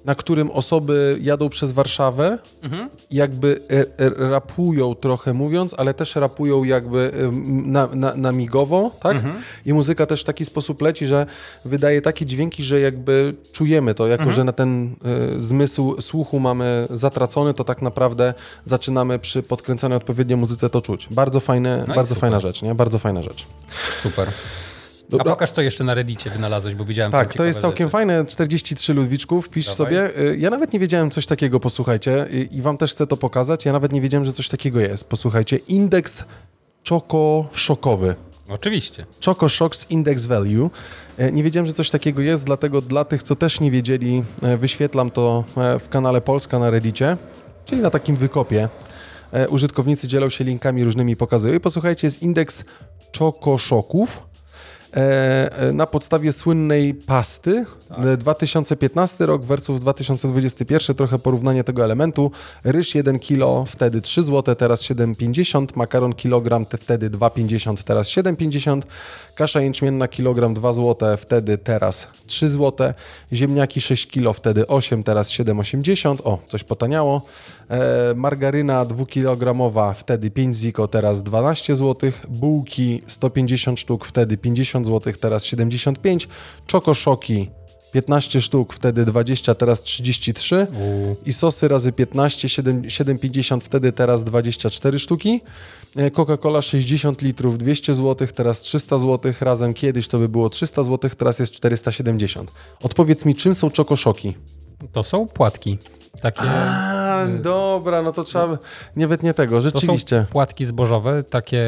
na którym osoby jadą przez Warszawę, Mhm. jakby e, e, rapują trochę mówiąc, ale też rapują jakby em, na, na, na migowo, tak? Mhm. I muzyka też w taki sposób leci, że wydaje takie dźwięki, że jakby czujemy to, jako Mhm. że na ten y, zmysł słuchu mamy zatracony, to tak naprawdę zaczynamy przy podkręcanej odpowiednio muzyce to czuć. Bardzo fajne, No bardzo super. fajna rzecz, nie? Bardzo fajna rzecz. Super. A Dobra. pokaż, co jeszcze na Reddicie wynalazłeś, bo widziałem Tak, to jest całkiem rzeczy. fajne. 43 Ludwiczków, pisz Dawaj. sobie. Y, Ja nawet nie wiedziałem coś takiego, posłuchajcie, i, wam też chcę to pokazać. Ja nawet nie wiedziałem, że coś takiego jest. Posłuchajcie, indeks czoko-szokowy. Oczywiście. Choco Shocks Index Value. E, nie wiedziałem, że coś takiego jest, dlatego dla tych, co też nie wiedzieli, e, wyświetlam to w kanale Polska na Reddicie, czyli na takim wykopie. Użytkownicy dzielą się linkami różnymi, pokazują. I posłuchajcie, jest indeks Choco Shocków na podstawie słynnej pasty. Tak. 2015 rok versus 2021, trochę porównanie tego elementu. Ryż 1 kg, wtedy 3 zł, teraz 7,50. Makaron kilogram, wtedy 2,50, teraz 7,50. Kasza jęczmienna kilogram 2 zł, wtedy teraz 3 zł. Ziemniaki 6 kg, wtedy 8, teraz 7,80. O, coś potaniało. E, margaryna 2 kg, wtedy 5 ziko, teraz 12 zł. Bułki 150 sztuk, wtedy 50 zł, teraz 75. Czokoszoki 15 sztuk, wtedy 20, teraz 33. U. I sosy razy 15, 7,50, wtedy teraz 24 sztuki. E, Coca-Cola 60 litrów, 200 zł, teraz 300 zł. Razem kiedyś to by było 300 zł, teraz jest 470. Odpowiedz mi, czym są czokoszoki? To są płatki. Takie... A, dobra, no to trzeba nawet nie tego, rzeczywiście. To są płatki zbożowe, takie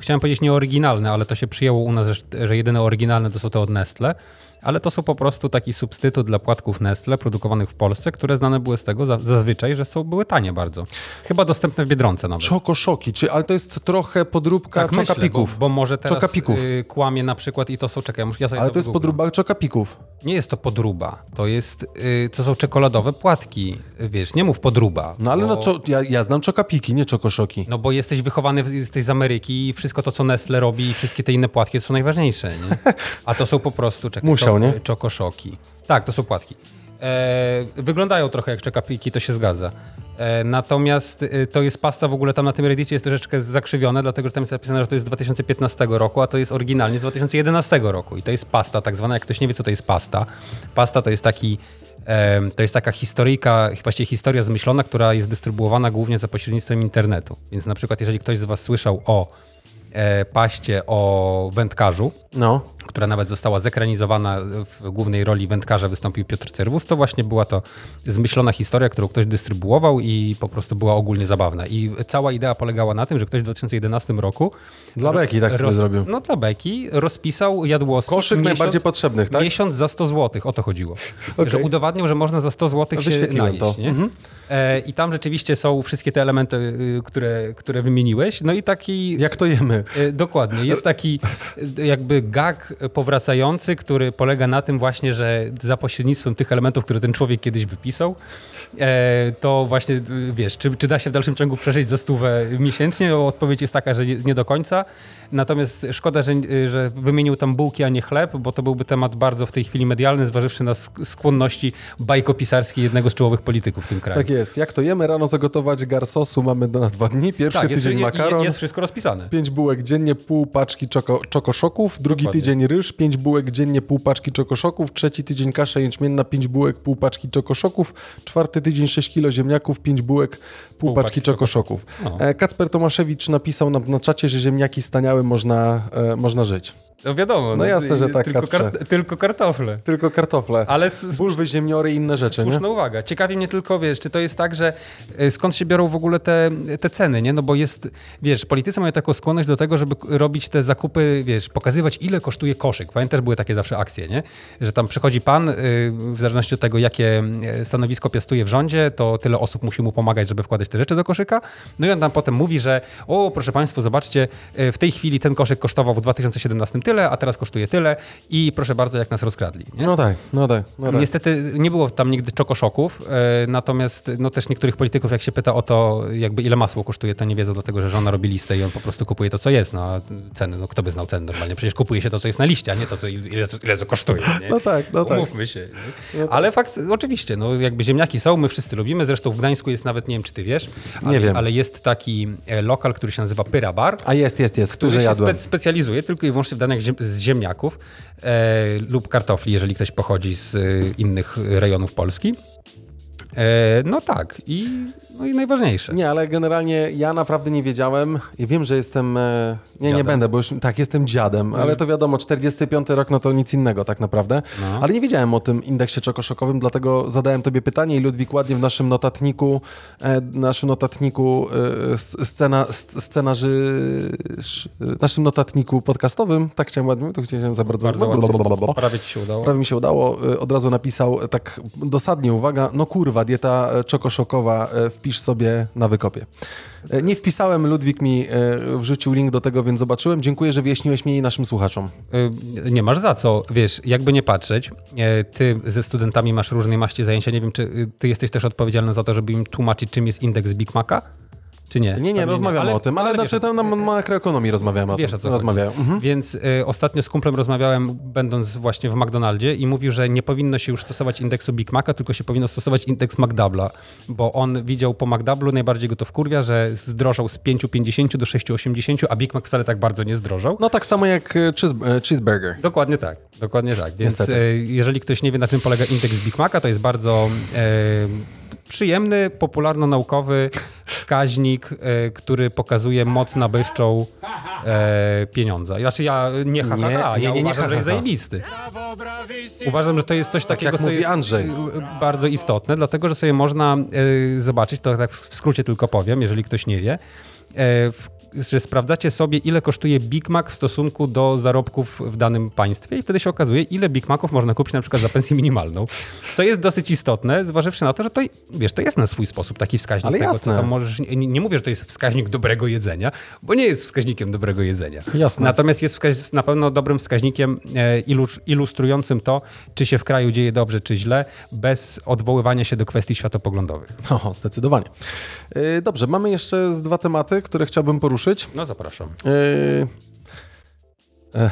chciałem powiedzieć nieoryginalne, ale to się przyjęło u nas, że jedyne oryginalne to są te od Nestle ale to są po prostu taki substytut dla płatków Nestle produkowanych w Polsce, które znane były z tego zazwyczaj, że są, były tanie bardzo. Chyba dostępne w Biedronce nawet. Czokoszoki, czy, ale to jest trochę podróbka tak, czokapików. Bo, bo, może teraz czokapików. Y, kłamie na przykład i to są, czekaj, ja sobie Ale to jest podróba czokapików. Nie jest to podróba, to jest, y, to są czekoladowe płatki, wiesz, nie mów podróba. No ale no bo... no, ja, ja znam czokapiki, nie czokoszoki. No bo jesteś wychowany, jesteś z Ameryki i wszystko to, co Nestle robi i wszystkie te inne płatki są najważniejsze, nie? A to są po prostu, czekaj, Musiał, nie? Czokoszoki. Tak, to są płatki. E, wyglądają trochę jak czekapiki, to się zgadza. E, natomiast e, to jest pasta w ogóle tam na tym Reddicie jest troszeczkę zakrzywione, dlatego że tam jest napisane, że to jest z 2015 roku, a to jest oryginalnie z 2011 roku. I to jest pasta tak zwana, jak ktoś nie wie, co to jest pasta. Pasta to jest taki e, to jest taka historyjka, właściwie historia zmyślona, która jest dystrybuowana głównie za pośrednictwem internetu. Więc na przykład, jeżeli ktoś z Was słyszał o e, paście o wędkarzu, no. Która nawet została zekranizowana. W głównej roli wędkarza wystąpił Piotr Cerwus. To właśnie była to zmyślona historia, którą ktoś dystrybuował i po prostu była ogólnie zabawna. I cała idea polegała na tym, że ktoś w 2011 2011 roku... Dla beki tak sobie roz, zrobił. No dla beki rozpisał jadłoskich Koszyk miesiąc, najbardziej potrzebnych, tak? Miesiąc za 100 zł, o to chodziło. Okay. Że udowadniał, że można za 100 zł się najeść. To. Mhm. E, I tam rzeczywiście są wszystkie te elementy, y, które, które wymieniłeś. No i taki... Jak to jemy? E, dokładnie. Jest taki e, jakby gag powracający, który polega na tym właśnie, że za pośrednictwem tych elementów, które ten człowiek kiedyś wypisał, to właśnie, wiesz, czy, czy da się w dalszym ciągu przeżyć za stówę miesięcznie? Odpowiedź jest taka, że nie, do końca. Natomiast szkoda, że, że wymienił tam bułki, a nie chleb, bo to byłby temat bardzo w tej chwili medialny, zważywszy na skłonności bajkopisarskie jednego z czołowych polityków w tym kraju. Tak jest. Jak to jemy? Rano zagotować garsosu mamy na dwa dni. Pierwszy tak, tydzień jest, makaron. Jest wszystko rozpisane. Pięć bułek dziennie, pół paczki czoko, czokoszoków. Drugi Dokładnie. tydzień ryż, pięć bułek dziennie, pół paczki czokoszoków. Trzeci tydzień kasza jęczmienna, pięć bułek, pół paczki czokoszoków. Czwarty tydzień sześć kilo ziemniaków, pięć bułek, pół, paczki, paczki czokoszoków. No. E, Kacper Tomaszewicz napisał na, na czacie, że ziemniaki staniałe można, e, można żyć. No wiadomo. No, no jasne, że tak, tylko, tylko kartofle. Tylko kartofle. Ale Bulwy, ziemniory i inne rzeczy, Słuszna nie? uwaga. Ciekawi mnie tylko, wiesz, czy to jest tak, że e, skąd się biorą w ogóle te, te ceny, nie? No bo jest, wiesz, politycy mają taką skłonność do tego, żeby robić te zakupy, wiesz, pokazywać ile kosztuje koszyk. Pamiętasz, były takie zawsze akcje, nie? Że tam przychodzi pan, y, w zależności od tego, jakie e, stanowisko piastuje w rządzie, to tyle osób musi mu pomagać, żeby wkładać te rzeczy do koszyka. No i on tam potem mówi, że o, proszę państwa, zobaczcie, w tej chwili ten koszyk kosztował w 2017 tyle, a teraz kosztuje tyle i proszę bardzo, jak nas rozkradli. Nie? No tak, no tak, no tak. Niestety nie było tam nigdy czokoszoków, e, natomiast no też niektórych polityków, jak się pyta o to, jakby ile masło kosztuje, to nie wiedzą dlatego, że żona robi listę i on po prostu kupuje to, co jest. No a ceny, no kto by znał ceny normalnie? Przecież kupuje się to, co jest na liście, a nie to, co, ile, ile to kosztuje. Nie? No tak, no tak. Umówmy się. No tak. Ale fakt, oczywiście, no jakby ziemniaki są, my wszyscy lubimy, zresztą w Gdańsku jest nawet, nie wiem, czy ty wiesz, ale, nie wiem. ale jest taki e, lokal, który się nazywa Pyra Bar. A jest, jest, jest, który się spe specjalizuje tylko i wyłącznie w danych z ziemniaków e, lub kartofli, jeżeli ktoś pochodzi z e, innych rejonów Polski. E, no tak. I, no i najważniejsze. Nie, ale generalnie ja naprawdę nie wiedziałem. Ja wiem, że jestem... E, nie, dziadem. nie będę, bo już tak, jestem dziadem, mm. ale to wiadomo, 45 rok, no to nic innego tak naprawdę. No. Ale nie wiedziałem o tym indeksie czokoszokowym, dlatego zadałem tobie pytanie i Ludwik ładnie w naszym notatniku, e, naszym notatniku scena, scenarzy, naszym notatniku podcastowym, tak chciałem ładnie, to chciałem za bardzo... bardzo ładnie. Prawie ci się udało. Prawie mi się udało. Od razu napisał tak dosadnie, uwaga, no kurwa, dieta e, czokoszokowa, e, wpisz sobie na wykopie. Nie wpisałem, Ludwik mi wrzucił link do tego, więc zobaczyłem. Dziękuję, że wyjaśniłeś mi i naszym słuchaczom. Nie masz za co. Wiesz, jakby nie patrzeć, ty ze studentami masz różnej maści zajęcia. Nie wiem, czy ty jesteś też odpowiedzialny za to, żeby im tłumaczyć, czym jest indeks Big Maca? Czy nie? Nie, nie, rozmawiamy o tym, ale, ale znaczy tam na makroekonomii rozmawiamy wiesz, o tym. O co Mhm. Więc y, ostatnio z kumplem rozmawiałem, będąc właśnie w McDonaldzie i mówił, że nie powinno się już stosować indeksu Big Maca, tylko się powinno stosować indeks McDouble'a, bo on widział po McDouble'u, najbardziej go to wkurwia, że zdrożał z 5,50 do 6,80, a Big Mac wcale tak bardzo nie zdrożał. No tak samo jak e, e, cheeseburger. Dokładnie tak, dokładnie tak. Więc y, jeżeli ktoś nie wie, na czym polega indeks Big Maca, to jest bardzo... Y, przyjemny, popularno-naukowy wskaźnik, e, który pokazuje moc nabywczą e, pieniądza. Znaczy ja nie ha, ha, ha. ja nie, nie, uważam, nie, że jest zajebisty. Uważam, że to jest coś tak takiego, co jest Andrzej. bardzo istotne, dlatego, że sobie można e, zobaczyć, to tak w skrócie tylko powiem, jeżeli ktoś nie wie, że sprawdzacie sobie, ile kosztuje Big Mac w stosunku do zarobków w danym państwie i wtedy się okazuje, ile Big Maców można kupić na przykład za pensję minimalną. Co jest dosyć istotne, zważywszy na to, że to, wiesz, to jest na swój sposób taki wskaźnik Ale tego, jasne. co tam możesz... Nie, nie, mówię, że to jest wskaźnik dobrego jedzenia, bo nie jest wskaźnikiem dobrego jedzenia. Jasne. Natomiast jest wskaź, na pewno dobrym wskaźnikiem e, ilustrującym to, czy się w kraju dzieje dobrze, czy źle, bez odwoływania się do kwestii światopoglądowych. O, zdecydowanie. E, dobrze, mamy jeszcze dwa tematy, które chciałbym poruszyć poruszyć. No zapraszam. Yy...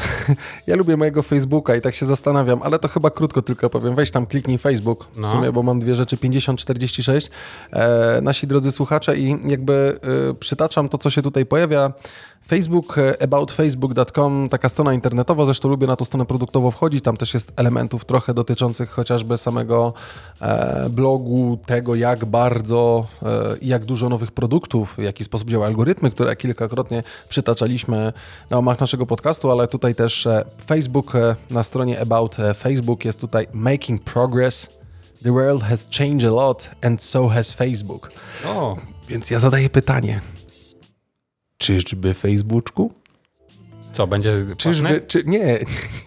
Ja lubię mojego Facebooka i tak się zastanawiam, ale to chyba krótko tylko powiem. Weź tam, kliknij Facebook w no. sumie, bo mam dwie rzeczy, 50-46. E, nasi drodzy słuchacze i jakby e, przytaczam to, co się tutaj pojawia. Facebook, e, aboutfacebook.com, taka strona internetowa, zresztą lubię na tą stronę produktowo wchodzić, tam też jest elementów trochę dotyczących chociażby samego e, blogu, tego jak bardzo e, jak dużo nowych produktów, w jaki sposób działa algorytmy, które kilkakrotnie przytaczaliśmy na omach naszego podcastu, ale tutaj też e, Facebook e, na stronie About Facebook jest tutaj Making Progress. The world has changed a lot and so has Facebook. O. Więc ja zadaję pytanie, Czyżby Facebooku? Co, będzie Czyżby, czy, nie,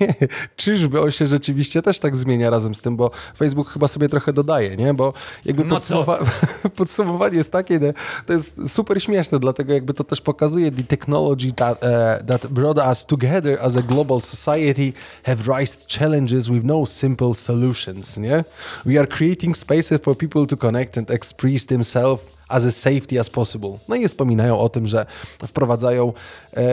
nie, czyżby on się rzeczywiście też tak zmienia razem z tym, bo Facebook chyba sobie trochę dodaje, nie? Bo jakby no podsumowa podsumowanie jest takie, to jest super śmieszne, dlatego jakby to też pokazuje the technology that, uh, that brought us together as a global society have raised challenges with no simple solutions, nie? We are creating spaces for people to connect and express themselves as a safety as possible. No i wspominają o tym, że wprowadzają e,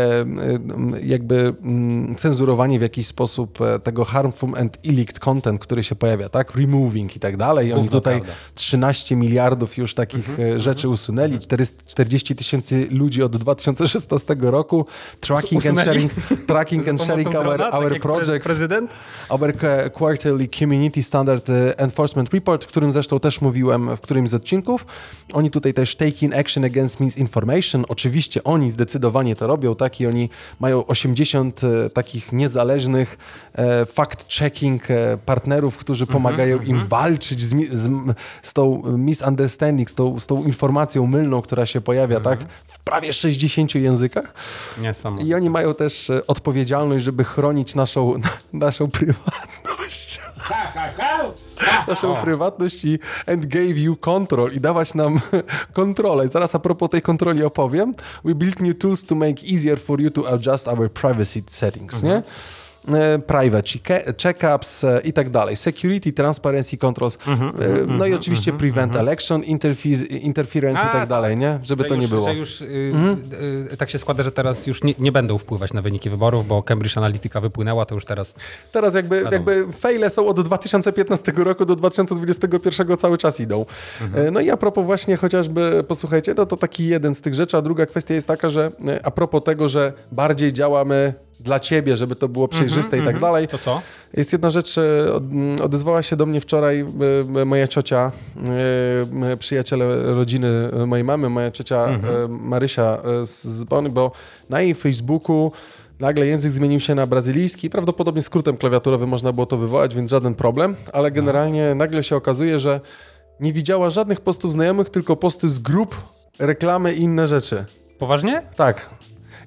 jakby mm, cenzurowanie w jakiś sposób e, tego harmful and illicit content, który się pojawia, tak? Removing i tak dalej. Oni tutaj 13 miliardów już takich mm -hmm, rzeczy usunęli, 40 tysięcy ludzi od 2016 roku. Tracking and sharing, tracking and sharing our, our projects. Prezydent? Our quarterly community standard enforcement report, w którym zresztą też mówiłem w którymś z odcinków. Oni tutaj tutaj też taking action against misinformation. Oczywiście oni zdecydowanie to robią, tak? I oni mają 80 e, takich niezależnych e, fact-checking e, partnerów, którzy mhm, pomagają im mhm. walczyć z, z, z, tą misunderstanding, z tą, z tą informacją mylną, która się pojawia, tak? Mhm. W prawie 60 językach. I oni mają też odpowiedzialność, żeby chronić naszą, naszą prywatność. naszą prywatność i and gave you control i dawać nam kontrolę. Zaraz a propos tej kontroli opowiem. We built new tools to make easier for you to adjust our privacy settings, mhm. nie? E, privacy, checkups e, i tak dalej, security, transparency controls, mm -hmm, no i mhm, oczywiście mm -hmm, prevent -hmm. election, interference A, i tak dalej, nie? Żeby to już, nie było. Że już y, mhm. y, tak się składa, że teraz już nie, nie, będą wpływać na wyniki wyborów, bo Cambridge Analytica wypłynęła, to już teraz... Teraz jakby, jakby fejle są od 2015 roku do 2021 cały czas idą. Mhm. No i a propos właśnie chociażby, posłuchajcie, no to taki jeden z tych rzeczy, a druga kwestia jest taka, że a propos tego, że bardziej działamy dla ciebie, żeby to było przejrzyste i tak dalej. To co? Jest jedna rzecz, e, od- m, odezwała się do mnie wczoraj e, moja ciocia, e, przyjaciele rodziny mojej mamy, moja ciocia e, Marysia z z Bony, bo na jej Facebooku nagle język zmienił się na brazylijski, prawdopodobnie skrótem klawiaturowym można było to wywołać, więc żaden problem, ale generalnie nagle się okazuje, że nie widziała żadnych postów znajomych, tylko posty z grup, reklamy i inne rzeczy. Poważnie? Tak.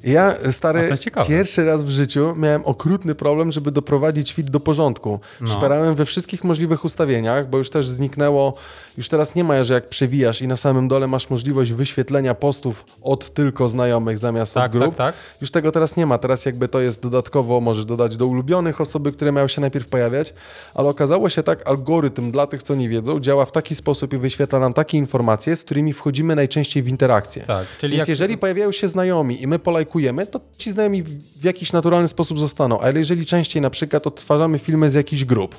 Ja, stary, to ciekawe. pierwszy raz w życiu miałem okrutny problem, żeby doprowadzić feed do porządku. No. Szperałem we wszystkich możliwych ustawieniach, bo już też zniknęło, już teraz nie ma, że jak przewijasz i na samym dole masz możliwość wyświetlenia postów od tylko znajomych zamiast Tak, od grup. tak, tak. Już tego teraz nie ma. Teraz jakby to jest dodatkowo, możesz dodać do ulubionych osoby, które miały się najpierw pojawiać, ale okazało się tak, algorytm dla tych, co nie wiedzą, działa w taki sposób i wyświetla nam takie informacje, z którymi wchodzimy najczęściej w interakcję. Tak, czyli Więc jak- jeżeli pojawiają się znajomi i my polajkujemy, to ci znajomi w jakiś naturalny sposób zostaną. Ale jeżeli częściej na przykład odtwarzamy filmy z jakichś grup,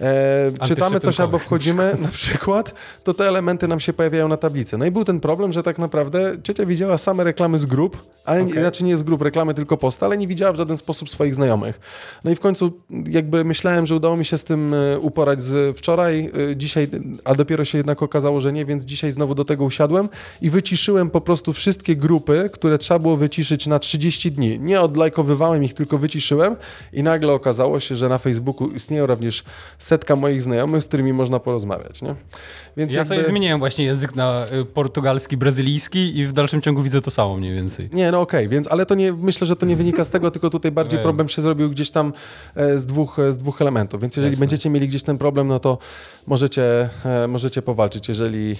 e, czytamy coś albo wchodzimy na przykład, to te elementy nam się pojawiają na tablicy. No i był ten problem, że tak naprawdę ciocia widziała same reklamy z grup, ale okay. raczej nie z grup reklamy, tylko posta, ale nie widziała w żaden sposób swoich znajomych. No i w końcu jakby myślałem, że udało mi się z tym e, uporać z wczoraj, e, dzisiaj, a dopiero się jednak okazało, że nie, więc dzisiaj znowu do tego usiadłem i wyciszyłem po prostu wszystkie grupy, które trzeba było wyciszyć na 30 dni. Nie odlajkowywałem ich, tylko wyciszyłem i nagle okazało się, że na Facebooku istnieją również setka moich znajomych, z którymi można porozmawiać, nie? Więc Ja sobie zmieniłem właśnie język na y, portugalski, brazylijski i w dalszym ciągu widzę to samo mniej więcej. Nie, no okej, więc ale to nie, myślę, że to nie wynika z tego, tylko tutaj bardziej problem się zrobił gdzieś tam e, z dwóch, e, z dwóch elementów. Więc jeżeli Jasne. będziecie mieli gdzieś ten problem, no to możecie, e, możecie powalczyć, jeżeli,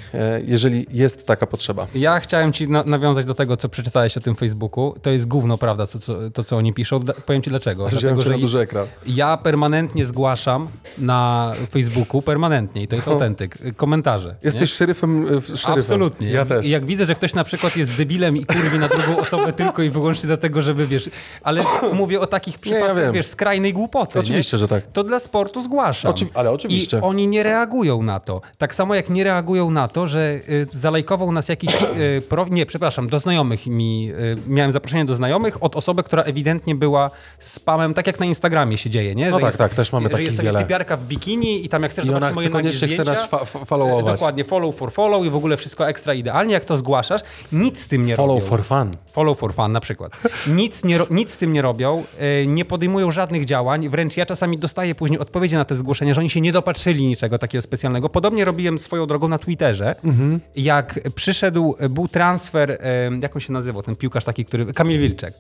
jeżeli jest taka potrzeba. Ja chciałem ci na nawiązać do tego, co przeczytałeś o tym Facebooku. To jest gówno, prawda, co, co, to co oni piszą. Da powiem ci dlaczego. Wziąłem cię na duży ekran. ja permanentnie zgłaszam na Facebooku, permanentnie, i to jest autentyk, y, komentarze. nie? Jesteś szeryfem, e, szeryfem. Absolutnie. Ja też. I jak widzę, że ktoś na przykład jest debilem i kurwi na drugą osobę tylko i wyłącznie dlatego, żeby wiesz. Ale mówię o takich przypadkach, wiem. wiesz, skrajnej głupoty. Oczywiście, nie? że tak. To dla sportu zgłaszam. Oczy- ale oczywiście. I oni nie reagują na to. Tak samo jak nie reagują na to, że y, zalajkował nas jakiś. Y, pro, nie, przepraszam, do znajomych mi. Y, miałem zaproszenie do znajomych od osoby, która ewidentnie była spamem, tak jak na Instagramie się dzieje, nie? No że tak, jest, tak, też mamy takich wiele. Typiarka w bikini i tam jak chcesz I zobaczyć moje nagie koniecznie chce zdjęcia, nas fa- followować. Dokładnie, follow for follow i w ogóle wszystko ekstra idealnie. Jak to zgłaszasz, nic z tym nie Follow robią. for fun. Follow for fun na przykład. Nic, nie, nic z tym nie robią, e, nie podejmują żadnych działań, wręcz ja czasami dostaję później odpowiedzi na te zgłoszenia, że oni się nie dopatrzyli niczego takiego specjalnego. Podobnie robiłem swoją drogą na Twitterze, jak przyszedł, był transfer, e, jak on się nazywał, ten piłkarz taki, który, Kamil Wilczek.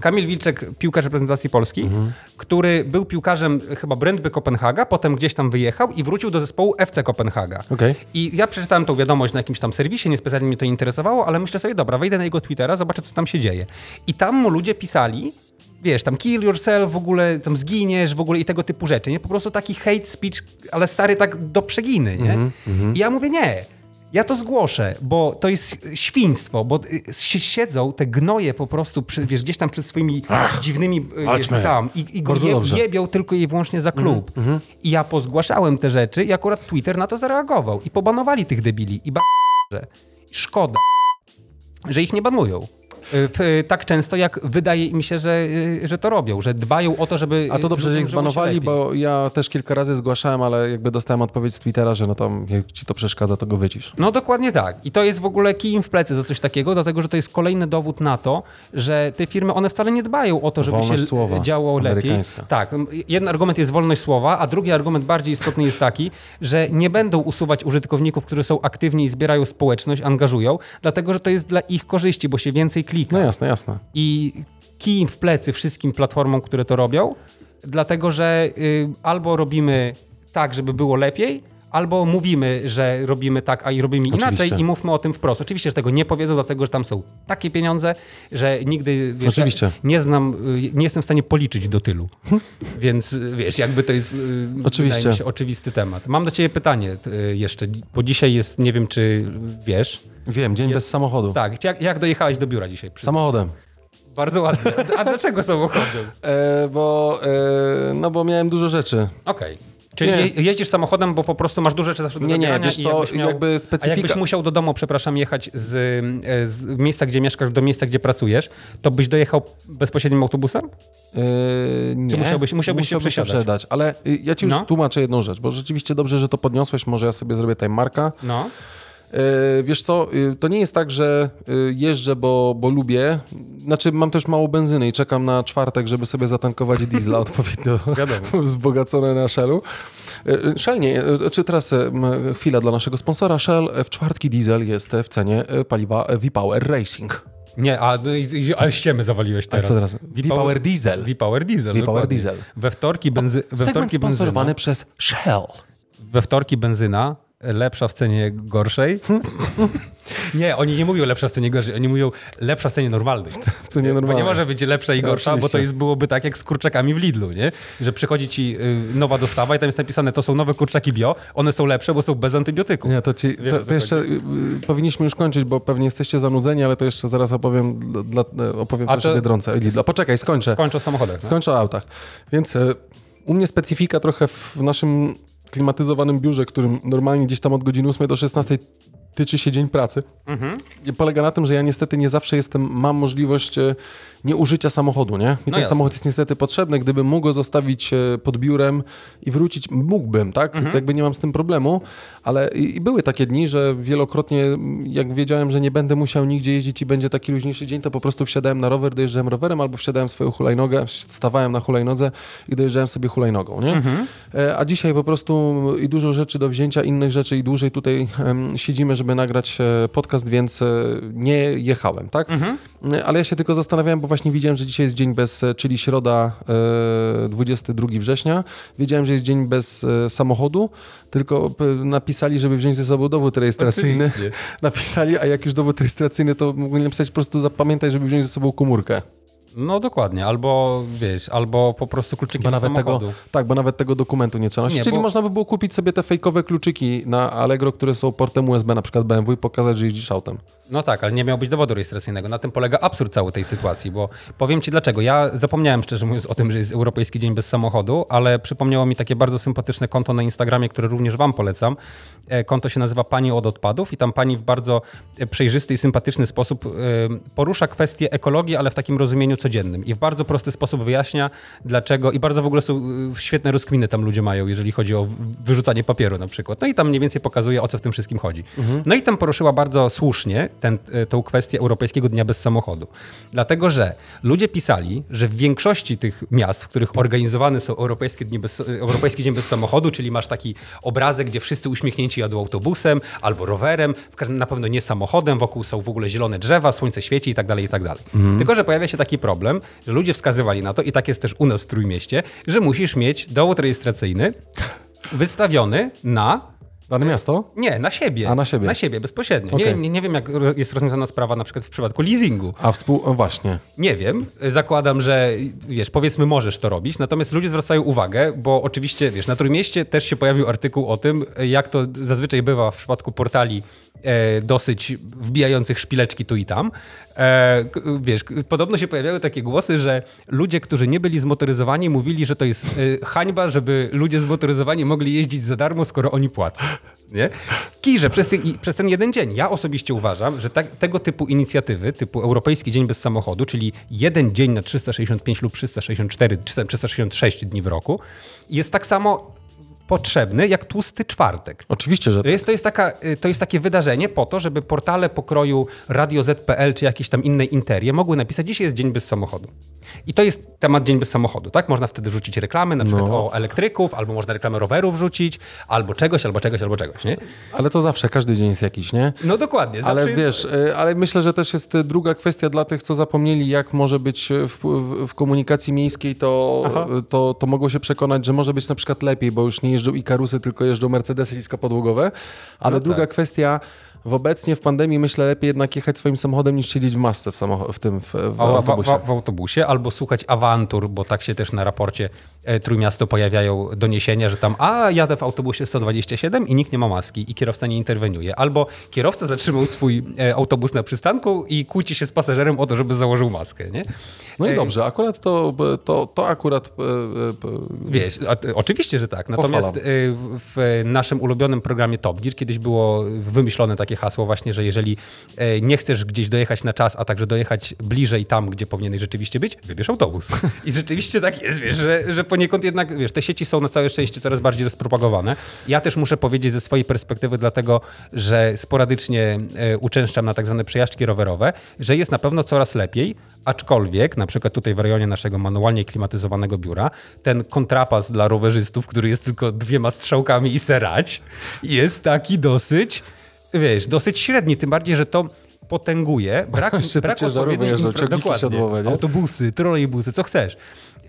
Kamil Wilczek, piłkarz reprezentacji Polski, który był piłkarzem chyba Brentby Kopenhaga, potem gdzieś tam wyjechał i wrócił do zespołu FC Kopenhaga. Okej. I ja przeczytałem tą wiadomość na jakimś tam serwisie, niespecjalnie mnie to interesowało, ale myślę sobie, dobra, wejdę na jego Twittera, zobaczę, co tam się dzieje. I tam mu ludzie pisali, wiesz, tam kill yourself, w ogóle tam zginiesz, w ogóle i tego typu rzeczy, nie? Po prostu taki hate speech, ale stary tak do przeginy, nie? I ja mówię, nie. Ja to zgłoszę, bo to jest świństwo, bo y, si- siedzą te gnoje po prostu, przy, wiesz, gdzieś tam przed swoimi dziwnymi, y, walczmy. tam i, i je, jebią tylko i wyłącznie za klub. I ja pozgłaszałem te rzeczy i akurat Twitter na to zareagował i pobanowali tych debili i ba... szkoda, że ich nie banują. Y, W, tak często, jak wydaje mi się, że, y, że to robią, że dbają o to, żeby. A to dobrze, że ich zbanowali, bo ja też kilka razy zgłaszałem, ale jakby dostałem odpowiedź z Twittera, że no tam jak ci to przeszkadza, to go wycisz. No dokładnie tak. I to jest w ogóle kij im w plecy za coś takiego, dlatego że to jest kolejny dowód na to, że te firmy, one wcale nie dbają o to, żeby Wolność się słowa. działo lepiej. Tak. Jeden argument jest wolność słowa, a drugi argument bardziej istotny jest taki, że nie będą usuwać użytkowników, którzy są aktywni i zbierają społeczność, angażują, dlatego że to jest dla ich korzyści, bo się więcej klika. No jasne, jasne. I kij w plecy wszystkim platformom, które to robią, dlatego że y, albo robimy tak, żeby było lepiej, albo mówimy, że robimy tak, a i robimy Oczywiście. inaczej i mówmy o tym wprost. Oczywiście, że tego nie powiedzą, dlatego że tam są takie pieniądze, że nigdy wiesz, Oczywiście. nie znam, y, nie jestem w stanie policzyć do tylu. Więc wiesz, jakby to jest y, Oczywiście. się oczywisty temat. Mam do ciebie pytanie y, jeszcze, bo dzisiaj jest, nie wiem czy wiesz, Wiem, dzień bez samochodu. tak, jak, jak dojechałeś do biura dzisiaj? Przy... Samochodem. Bardzo ładnie. A dlaczego samochodem? E, bo, e, no bo miałem dużo rzeczy. Okej. Czyli nie. jeździsz samochodem, bo po prostu masz dużo rzeczy zawsze do Nie, nie, wiesz co, miał, jakby specyfika... A jakbyś musiał do domu, przepraszam, jechać z, e, z, miejsca, gdzie mieszkasz, do miejsca, gdzie pracujesz, to byś dojechał bezpośrednim autobusem? Yy, nie. Czy musiałbyś, musiałbyś się przesiadać? Ale y, ja ci już no. tłumaczę jedną rzecz, bo rzeczywiście dobrze, że to podniosłeś, może ja sobie zrobię time marka. No. E, wiesz co, y, to nie jest tak, że y, jeżdżę, bo, bo lubię. Znaczy, mam też mało benzyny i czekam na czwartek, żeby sobie zatankować diesla odpowiednio wzbogacone na Shellu. E, Shell nie, e, czy znaczy teraz chwila dla naszego sponsora. Shell w czwartki diesel jest w cenie paliwa V-Power Racing. Nie, a, no ale ściemy zawaliłeś teraz. A co teraz? V-Power Diesel. V-Power Diesel. V-Power Diesel. We wtorki, benzy... we wtorki benzyna. sponsorowany przez Shell. We wtorki benzyna lepsza w cenie gorszej. nie, oni nie mówią lepsza w cenie gorszej, oni mówią lepsza w cenie normalnej. W cenie normalnej. Bo nie może być lepsza i no, gorsza, no, bo to jest, byłoby tak jak z kurczakami w Lidlu, nie? Że przychodzi ci y, nowa dostawa i tam jest napisane, to są nowe kurczaki bio, one są lepsze, bo są bez antybiotyków. Nie, to, ci, to, to jeszcze y, powinniśmy już kończyć, bo pewnie jesteście zanudzeni, ale to jeszcze zaraz opowiem, dla, opowiem coś o Biedronce. Poczekaj, skończę. Skończę o samochodach. No? Skończę o autach. Więc u mnie specyfika trochę w naszym klimatyzowanym biurze, którym normalnie gdzieś tam od godziny 8 do 16 tyczy się dzień pracy. Mhm. I polega na tym, że ja niestety nie zawsze jestem, mam możliwość e, nieużycia samochodu, nie? I no ten jasne. samochód jest niestety potrzebny. Gdybym mógł go zostawić e, pod biurem i wrócić, mógłbym, tak? Mhm. Jakby nie mam z tym problemu, ale i, i, były takie dni, że wielokrotnie, jak wiedziałem, że nie będę musiał nigdzie jeździć i będzie taki luźniejszy dzień, to po prostu wsiadałem na rower, dojeżdżałem rowerem albo wsiadałem swoją hulajnogę, stawałem na hulajnodze i dojeżdżałem sobie hulajnogą, nie? Mhm. E, a dzisiaj po prostu i dużo rzeczy do wzięcia, innych rzeczy i dłużej tutaj um, siedzimy, żeby nagrać e, podcast, więc nie jechałem, tak? Mhm. Ale ja się tylko zastanawiałem, bo właśnie widziałem, że dzisiaj jest dzień bez, czyli środa 22 września. Wiedziałem, że jest dzień bez samochodu, tylko napisali, żeby wziąć ze sobą dowód rejestracyjny. Oczywiście. Napisali, a jak już dowód rejestracyjny, to mogli napisać po prostu zapamiętaj, żeby wziąć ze sobą komórkę. No dokładnie, albo wiesz, albo po prostu kluczyki bo nawet samochodu. Tego, tak, bo nawet tego dokumentu nie trzeba nosić. Czyli bo... można by było kupić sobie te fejkowe kluczyki na Allegro, które są portem USB, na przykład BMW i pokazać, że jeździsz autem. No tak, ale nie miał być dowodu rejestracyjnego. Na tym polega absurd całej tej sytuacji, bo powiem ci dlaczego. Ja zapomniałem szczerze mówiąc o tym, że jest Europejski Dzień Bez Samochodu, ale przypomniało mi takie bardzo sympatyczne konto na Instagramie, które również wam polecam. E, konto się nazywa Pani od odpadów i tam pani w bardzo przejrzysty i sympatyczny sposób e, porusza kwestię ekologii, ale w takim rozumieniu codziennym i w bardzo prosty sposób wyjaśnia dlaczego i bardzo w ogóle są świetne rozkminy tam ludzie mają, jeżeli chodzi o wyrzucanie papieru na przykład. No i tam mniej więcej pokazuje o co w tym wszystkim chodzi. Mhm. No i tam poruszyła bardzo słusznie ten, tą kwestię Europejskiego Dnia Bez Samochodu. Dlatego, że ludzie pisali, że w większości tych miast, w których organizowane są Europejskie Dni Bez, Europejski Dzień Bez Samochodu, czyli masz taki obrazek, gdzie wszyscy uśmiechnięci jadą autobusem albo rowerem, na pewno nie samochodem, wokół są w ogóle zielone drzewa, słońce świeci i tak dalej, i tak dalej. Mhm. Tylko, że pojawia się taki problem, że ludzie wskazywali na to, i tak jest też u nas w Trójmieście, że musisz mieć dowód rejestracyjny wystawiony na Dane miasto? Nie, na siebie. A na siebie? Na siebie, bezpośrednio. Okay. Nie, nie, nie, wiem, jak jest rozwiązana sprawa na przykład w przypadku leasingu. A współ... O, właśnie. Nie wiem. Zakładam, że wiesz, powiedzmy możesz to robić, natomiast ludzie zwracają uwagę, bo oczywiście, wiesz, na Trójmieście też się pojawił artykuł o tym, jak to zazwyczaj bywa w przypadku portali e, dosyć wbijających szpileczki tu i tam. E, wiesz, podobno się pojawiały takie głosy, że ludzie, którzy nie byli zmotoryzowani, mówili, że to jest e, hańba, żeby ludzie zmotoryzowani mogli jeździć za darmo, skoro oni płacą. Nie? Kijże przez, ty, przez ten jeden dzień. Ja osobiście uważam, że tak, tego typu inicjatywy, typu Europejski Dzień Bez Samochodu, czyli jeden dzień na 365 lub 364, 366 dni w roku, jest tak samo potrzebny jak tłusty czwartek. Oczywiście, że tak. Jest, to, jest taka, y, to jest takie wydarzenie po to, żeby portale pokroju Radio ZPL czy jakieś tam inne interie mogły napisać, dzisiaj jest dzień bez samochodu. I to jest temat dzień bez samochodu, tak? Można wtedy wrzucić reklamy, na przykład no. o elektryków, albo można reklamę rowerów wrzucić, albo czegoś, albo czegoś, albo czegoś, nie? Ale to zawsze, każdy dzień jest jakiś, nie? No dokładnie. Ale jest... wiesz, y, ale myślę, że też jest druga kwestia dla tych, co zapomnieli, jak może być w, w, w komunikacji miejskiej, to, to, to mogło się przekonać, że może być na przykład lepiej, bo już nie jeżdżą i karusy, tylko jeżdżą Mercedesy niskopodłogowe. Ale no druga tak. kwestia, w obecnie w pandemii myślę lepiej jednak jechać swoim samochodem niż siedzieć w masce w, samoch- w tym w, w autobusie. W, w, autobusie albo słuchać awantur, bo tak się też na raporcie Trójmiasto pojawiają doniesienia, że tam a jadę w autobusie 127 i nikt nie ma maski i kierowca nie interweniuje. Albo kierowca zatrzymał swój e, autobus na przystanku i kłóci się z pasażerem o to, żeby założył maskę. Nie? No i e, dobrze, akurat to, to, to akurat... E, Wiesz, oczywiście, że tak. Natomiast w naszym ulubionym programie Top Gear kiedyś było wymyślone takie hasło właśnie, że jeżeli nie chcesz gdzieś dojechać na czas, a także dojechać bliżej tam, gdzie powinieneś rzeczywiście być, wybierz autobus. I rzeczywiście tak jest, wiesz, że, że poniekąd jednak, wiesz, te sieci są na całe szczęście coraz bardziej rozpropagowane. Ja też muszę powiedzieć ze swojej perspektywy, dlatego, że sporadycznie uczęszczam na tak zwane przejażdżki rowerowe, że jest na pewno coraz lepiej, aczkolwiek na przykład tutaj w rejonie naszego manualnie klimatyzowanego biura, ten kontrapas dla rowerzystów, który jest tylko dwiema strzałkami i serać, jest taki dosyć, wiesz, dosyć średni, tym bardziej, że to potęguje brak, brak odpowiedniej infra... Dokładnie, autobusy, trolejbusy, co chcesz.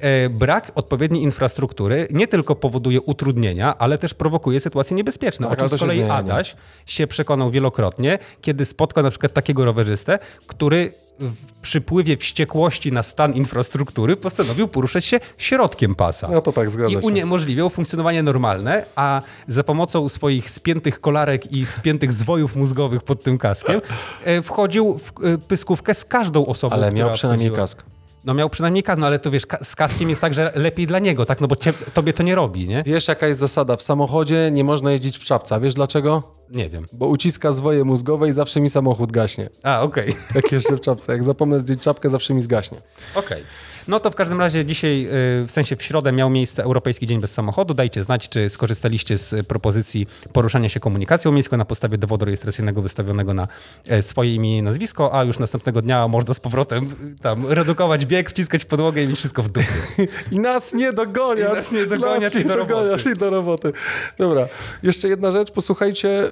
E, brak odpowiedniej infrastruktury nie tylko powoduje utrudnienia, ale też prowokuje sytuacje niebezpieczne. Tak, o czym z kolei Adaś się przekonał wielokrotnie, kiedy spotkał na przykład takiego rowerzystę, który w przypływie wściekłości na stan infrastruktury postanowił poruszać się środkiem pasa. No to tak, zgadza I uniemożliwiał funkcjonowanie normalne, a za pomocą swoich spiętych kolarek i spiętych zwojów mózgowych pod tym kaskiem e, wchodził w e, pyskówkę z każdą osobą, Ale miał przynajmniej kask. No miał przynajmniej kask, no ale to wiesz, z kaskiem jest tak, że lepiej dla niego, tak? No bo tobie to nie robi, nie? Wiesz, jaka jest zasada? W samochodzie nie można jeździć w czapce. A wiesz dlaczego? Nie wiem. Bo uciska zwoje mózgowe i zawsze mi samochód gaśnie. A, okej. Okay. Jak jeszcze w czapce. Jak zapomnę zdjąć czapkę, zawsze mi zgaśnie. Okej. Okay. No to w każdym razie dzisiaj, y, w sensie w środę miał miejsce Europejski Dzień Bez Samochodu. Dajcie znać, czy skorzystaliście z propozycji poruszania się komunikacją miejską na podstawie dowodu rejestracyjnego wystawionego na e, swoje imię i nazwisko, a już następnego dnia można z powrotem y, tam redukować bieg, wciskać podłogę i mieć wszystko w dupie. I nas nie dogonią. I nas nie dogonią, nas nie do roboty. do roboty. Dobra. Jeszcze jedna rzecz, posłuchajcie,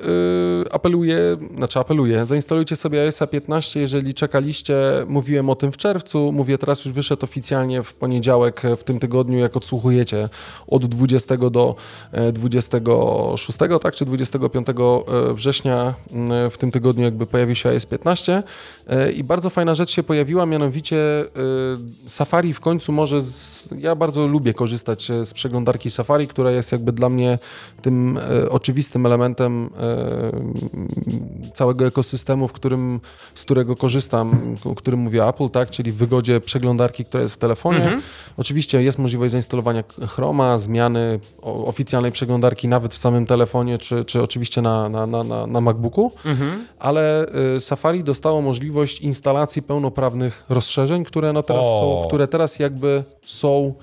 apeluję, znaczy apeluję, zainstalujcie sobie iOS 15, jeżeli czekaliście, mówiłem o tym w czerwcu, mówię teraz już wyszedł oficjalnie w poniedziałek w tym tygodniu, jak odsłuchujecie od 20 do 26, e, tak, czy 25 e, września w tym tygodniu jakby pojawi się iOS 15 i bardzo fajna rzecz się pojawiła, mianowicie Safari w końcu może, z, ja bardzo lubię korzystać z przeglądarki Safari, która jest jakby dla mnie tym oczywistym elementem całego ekosystemu, w którym, z którego korzystam, o którym mówię Apple, tak, czyli w wygodzie przeglądarki, która jest w telefonie. Mhm. Oczywiście jest możliwość zainstalowania Chroma, zmiany oficjalnej przeglądarki nawet w samym telefonie, czy, czy oczywiście na, na, na, na MacBooku, mhm. ale Safari dostało możliwość instalacji pełnoprawnych rozszerzeń, które, no teraz, są, które teraz jakby są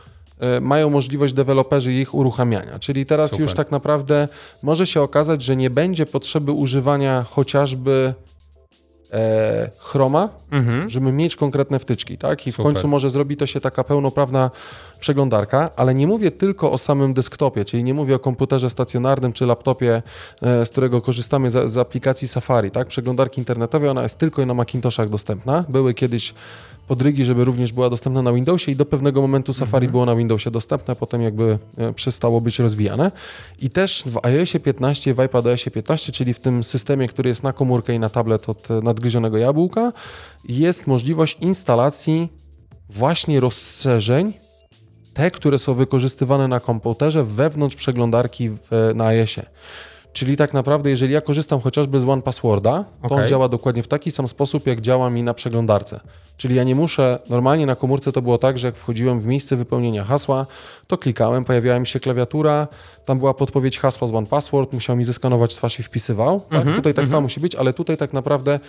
y, mają możliwość deweloperzy ich uruchamiania. Czyli teraz Super. już tak naprawdę może się okazać, że nie będzie potrzeby używania chociażby e, Chroma, mhm. żeby mieć konkretne wtyczki, tak? I w końcu może zrobi to się taka pełnoprawna przeglądarka, ale nie mówię tylko o samym desktopie, czyli nie mówię o komputerze stacjonarnym czy laptopie, e, z którego korzystamy z, z aplikacji Safari, tak? Przeglądarki internetowej, ona jest tylko na Macintoshach dostępna. Były kiedyś podrygi, żeby również była dostępna na Windowsie i do pewnego momentu Safari mhm. było na Windowsie dostępne, potem jakby e, przestało być rozwijane. I też w iOSie 15, w iPadOSie 15, czyli w tym systemie, który jest na komórkę i na tablet od e, nadgryzionego jabłka, jest możliwość instalacji właśnie rozszerzeń, te, które są wykorzystywane na komputerze wewnątrz przeglądarki w, na iOSie. Czyli tak naprawdę, jeżeli ja korzystam chociażby z One Passworda, to okay. on działa dokładnie w taki sam sposób, jak działa mi na przeglądarce. Czyli ja nie muszę, normalnie na komórce to było tak, że jak wchodziłem w miejsce wypełnienia hasła, to klikałem, pojawiała mi się klawiatura, tam była podpowiedź hasła z One Password, musiał mi zeskanować twarz i wpisywał. Tak? Mm -hmm, tutaj tak mm -hmm. samo musi być, ale tutaj tak naprawdę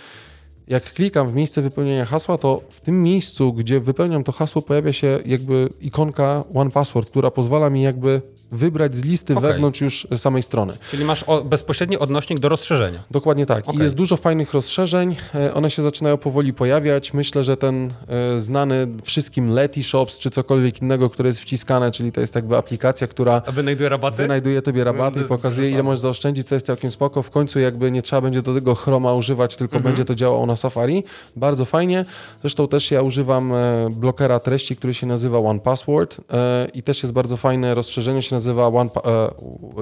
jak klikam w miejsce wypełnienia hasła, to w tym miejscu, gdzie wypełniam to hasło, pojawia się jakby ikonka One Password, która pozwala mi jakby wybrać z listy okay. wewnątrz już samej strony. Czyli masz o, bezpośredni odnośnik do rozszerzenia. Dokładnie tak. Okay. I jest dużo fajnych rozszerzeń. E, one się zaczynają powoli pojawiać. Myślę, że ten e, znany wszystkim Leti Shops czy cokolwiek innego, które jest wciskane, czyli to jest jakby aplikacja, która A wynajduje rabaty? Wynajduje tobie rabaty i pokazuje ile możesz zaoszczędzić, co jest całkiem spoko. W końcu jakby nie trzeba będzie do tego Chroma używać, tylko mhm. będzie to działało na Safari. Bardzo fajnie. Zresztą też ja używam e, blokera treści, który się nazywa One Password e, i też jest bardzo fajne rozszerzenie, się nazywa One,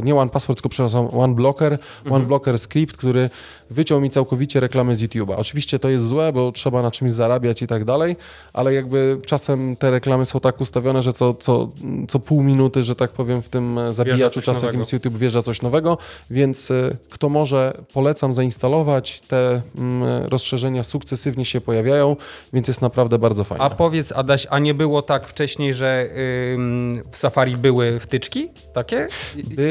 nie One Password, tylko przepraszam, One Blocker, mhm. One Blocker Script, który wyciął mi całkowicie reklamy z YouTube'a. Oczywiście to jest złe, bo trzeba na czymś zarabiać i tak dalej, ale jakby czasem te reklamy są tak ustawione, że co, co, co pół minuty, że tak powiem, w tym zabijaczu czasu jakimś YouTube wjeżdża coś nowego, więc e, kto może, polecam zainstalować. Te mm, rozszerzenia sukcesywnie się pojawiają, więc jest naprawdę bardzo fajne. A powiedz Adaś, a nie było tak wcześniej, że w Safari były wtyczki takie?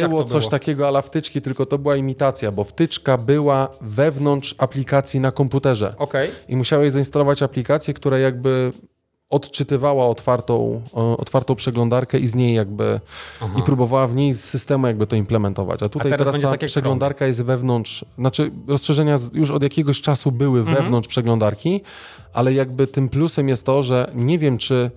Było coś było? takiego ala wtyczki, tylko to była imitacja, bo wtyczka była wewnątrz aplikacji na komputerze. Okay. I musiałeś zainstalować aplikację, która jakby odczytywała otwartą, otwartą przeglądarkę i z niej jakby Aha. i próbowała w niej z systemu jakby to implementować. A tutaj A teraz, teraz ta przeglądarka jest wewnątrz, znaczy rozszerzenia już od jakiegoś czasu były mhm. wewnątrz przeglądarki, ale jakby tym plusem jest to, że nie wiem czy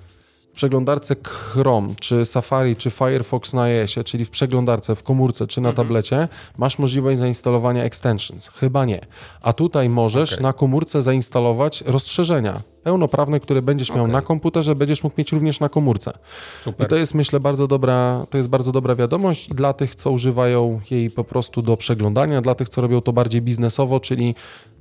przeglądarce Chrome, czy Safari, czy Firefox na iOSie, czyli w przeglądarce, w komórce, czy na mhm. tablecie, masz możliwość zainstalowania extensions. Chyba nie. A tutaj możesz okay. na komórce zainstalować rozszerzenia pełnoprawne, które będziesz miał okay. na komputerze, będziesz mógł mieć również na komórce. Super. I to jest, myślę, bardzo dobra, to jest bardzo dobra wiadomość i dla tych, co używają jej po prostu do przeglądania, dla tych, co robią to bardziej biznesowo, czyli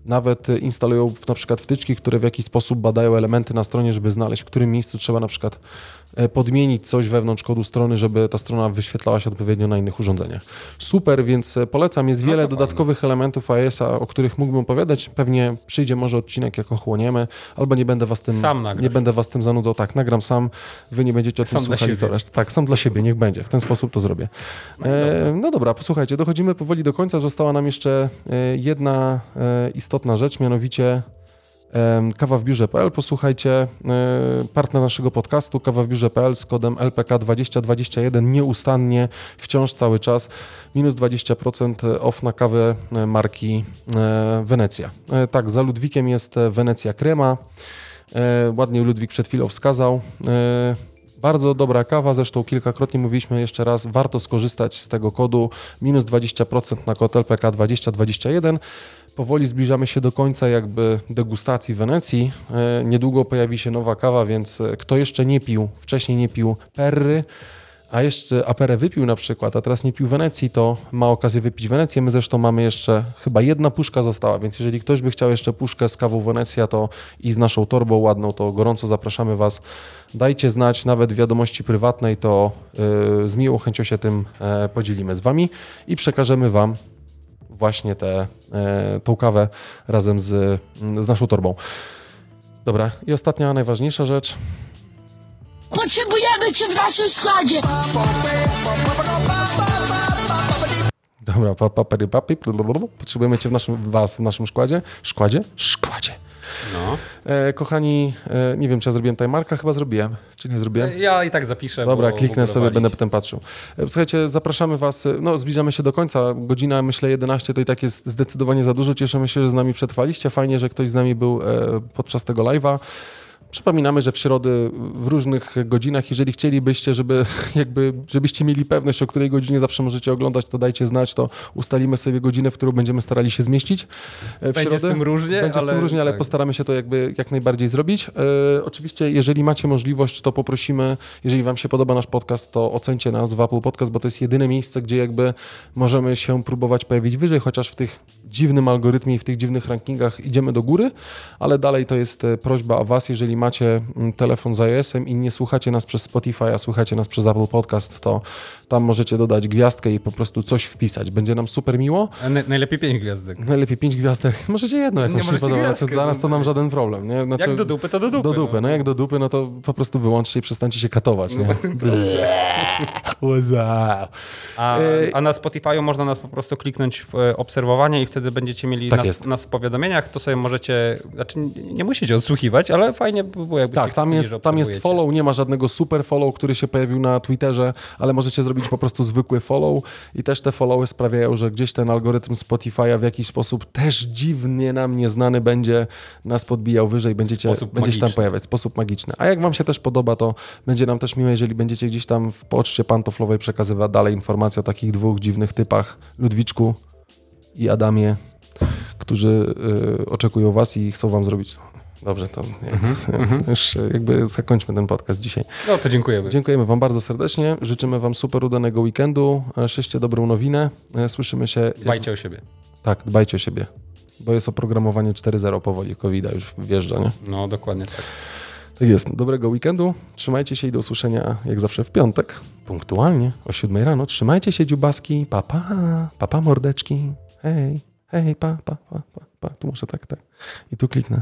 nawet instalują na przykład wtyczki, które w jakiś sposób badają elementy na stronie, żeby znaleźć, w którym miejscu trzeba na przykład E, podmienić coś wewnątrz kodu strony, żeby ta strona wyświetlała się odpowiednio na innych urządzeniach. Super, więc e, polecam. Jest no wiele dodatkowych fajnie. elementów iOS-a, o których mógłbym opowiadać. Pewnie przyjdzie może odcinek, jak ochłoniemy, albo nie będę was tym, nie będę was tym zanudzał. Tak, nagram sam, wy nie będziecie o tym sam słuchali co resztę. Tak, sam dla siebie, niech będzie. W ten sposób to zrobię. No, e, no dobra, posłuchajcie, dochodzimy powoli do końca. Została nam jeszcze e, jedna e, istotna rzecz, mianowicie Kawa w biurze.pl. Posłuchajcie, e, partner naszego podcastu Kawa w biurze.pl z kodem LPK2021 nieustannie, wciąż cały czas minus 20% off na kawę e, marki e, Wenecja. Tak, za Ludwikiem jest Wenecja Krema. Ładnie Ludwik przed chwilą wskazał. Bardzo dobra kawa, zresztą kilkakrotnie mówiliśmy jeszcze raz, warto skorzystać z tego kodu minus 20% na kod LPK 2021. Powoli zbliżamy się do końca jakby degustacji Wenecji. E, niedługo pojawi się nowa kawa, więc e, kto jeszcze nie pił, wcześniej nie pił Perry, a jeszcze Aperę wypił na przykład, a teraz nie pił Wenecji, to ma okazję wypić Wenecję. My zresztą mamy jeszcze, chyba jedna puszka została, więc jeżeli ktoś by chciał jeszcze puszkę z kawą Wenecja to i z naszą torbą ładną, to gorąco zapraszamy Was. Dajcie znać, nawet wiadomości prywatnej, to yy, z miłą chęcią się tym yy, podzielimy z Wami i przekażemy Wam właśnie tę e, tą kawę razem z, z naszą torbą. Dobra, i ostatnia, najważniejsza rzecz. Potrzebujemy Cię w naszym składzie! Dobra, papery, papi, potrzebujemy Cię w naszym, was w naszym składzie. Składzie? Składzie. No. E, kochani, e, nie wiem, czy ja zrobiłem timemarka, chyba zrobiłem, czy nie zrobiłem? E, ja i tak zapiszę. Dobra, kliknę sobie, będę potem patrzył. E, słuchajcie, zapraszamy Was, e, no zbliżamy się do końca, godzina myślę 11 to i tak jest zdecydowanie za dużo, cieszymy się, że z nami przetrwaliście, fajnie, że ktoś z nami był e, podczas tego live'a. Przypominamy, że w środę w różnych godzinach, jeżeli chcielibyście, żeby jakby, żebyście mieli pewność, o której godzinie zawsze możecie oglądać, to dajcie znać, to ustalimy sobie godzinę, w którą będziemy starali się zmieścić e, w Będzie środę. z tym różnie, Będzie ale... z tym różnie, ale tak. postaramy się to jakby jak najbardziej zrobić. E, oczywiście, jeżeli macie możliwość, to poprosimy, jeżeli wam się podoba nasz podcast, to ocencie nas w Apple Podcast, bo to jest jedyne miejsce, gdzie jakby możemy się próbować pojawić wyżej, chociaż w tych dziwnym algorytmie i w tych dziwnych rankingach idziemy do góry, ale dalej to jest e, prośba o was, jeżeli macie mm, telefon z iOS-em i nie słuchacie nas przez Spotify, a słuchacie nas przez Apple Podcast, to tam możecie dodać gwiazdkę i po prostu coś wpisać. Będzie nam super miło. najlepiej pięć gwiazdek. Najlepiej pięć gwiazdek. Możecie jedno, jak nie się podoba. Gwiazdkę, dla nas to nam żaden problem. Nie? Znaczy, jak do dupy, to do dupy. Do dupy. No. no jak do dupy, no to po prostu wyłączcie i przestańcie się katować. Nie? No, a, e, a na Spotify można nas po prostu kliknąć w e, obserwowanie i wtedy będziecie mieli tak nas, nas, w powiadomieniach. To sobie możecie, znaczy nie musicie odsłuchiwać, ale fajnie było jakby Tak, tam jest, tam jest follow, nie ma żadnego super follow, który się pojawił na Twitterze, ale możecie zrobić po prostu zwykły follow i też te followy sprawiają, że gdzieś ten algorytm Spotify'a w jakiś sposób też dziwnie nam nieznany będzie nas podbijał wyżej, będziecie, będziecie tam pojawiać, sposób magiczny. A jak wam się też podoba, to będzie nam też miłe, jeżeli będziecie gdzieś tam w poczcie pantoflowej przekazywać dalej informacje o takich dwóch dziwnych typach, Ludwiczku i Adamie, którzy y, oczekują was i chcą wam zrobić Dobrze, to mm-hmm. już jakby zakończmy ten podcast dzisiaj. No to dziękujemy. Dziękujemy Wam bardzo serdecznie. Życzymy Wam super udanego weekendu. Szyście dobrą nowinę. Słyszymy się. Dbajcie jak... o siebie. Tak, dbajcie o siebie. Bo jest oprogramowanie 4.0 powoli, covid już wjeżdża, nie? No, dokładnie tak. Tak jest. Dobrego weekendu. Trzymajcie się i do usłyszenia jak zawsze w piątek. Punktualnie o 7 rano. Trzymajcie się, dziubaski. Papa, papa mordeczki. Hej, hej, pa, pa, pa, pa, pa. Tu muszę tak, tak. I tu kliknę.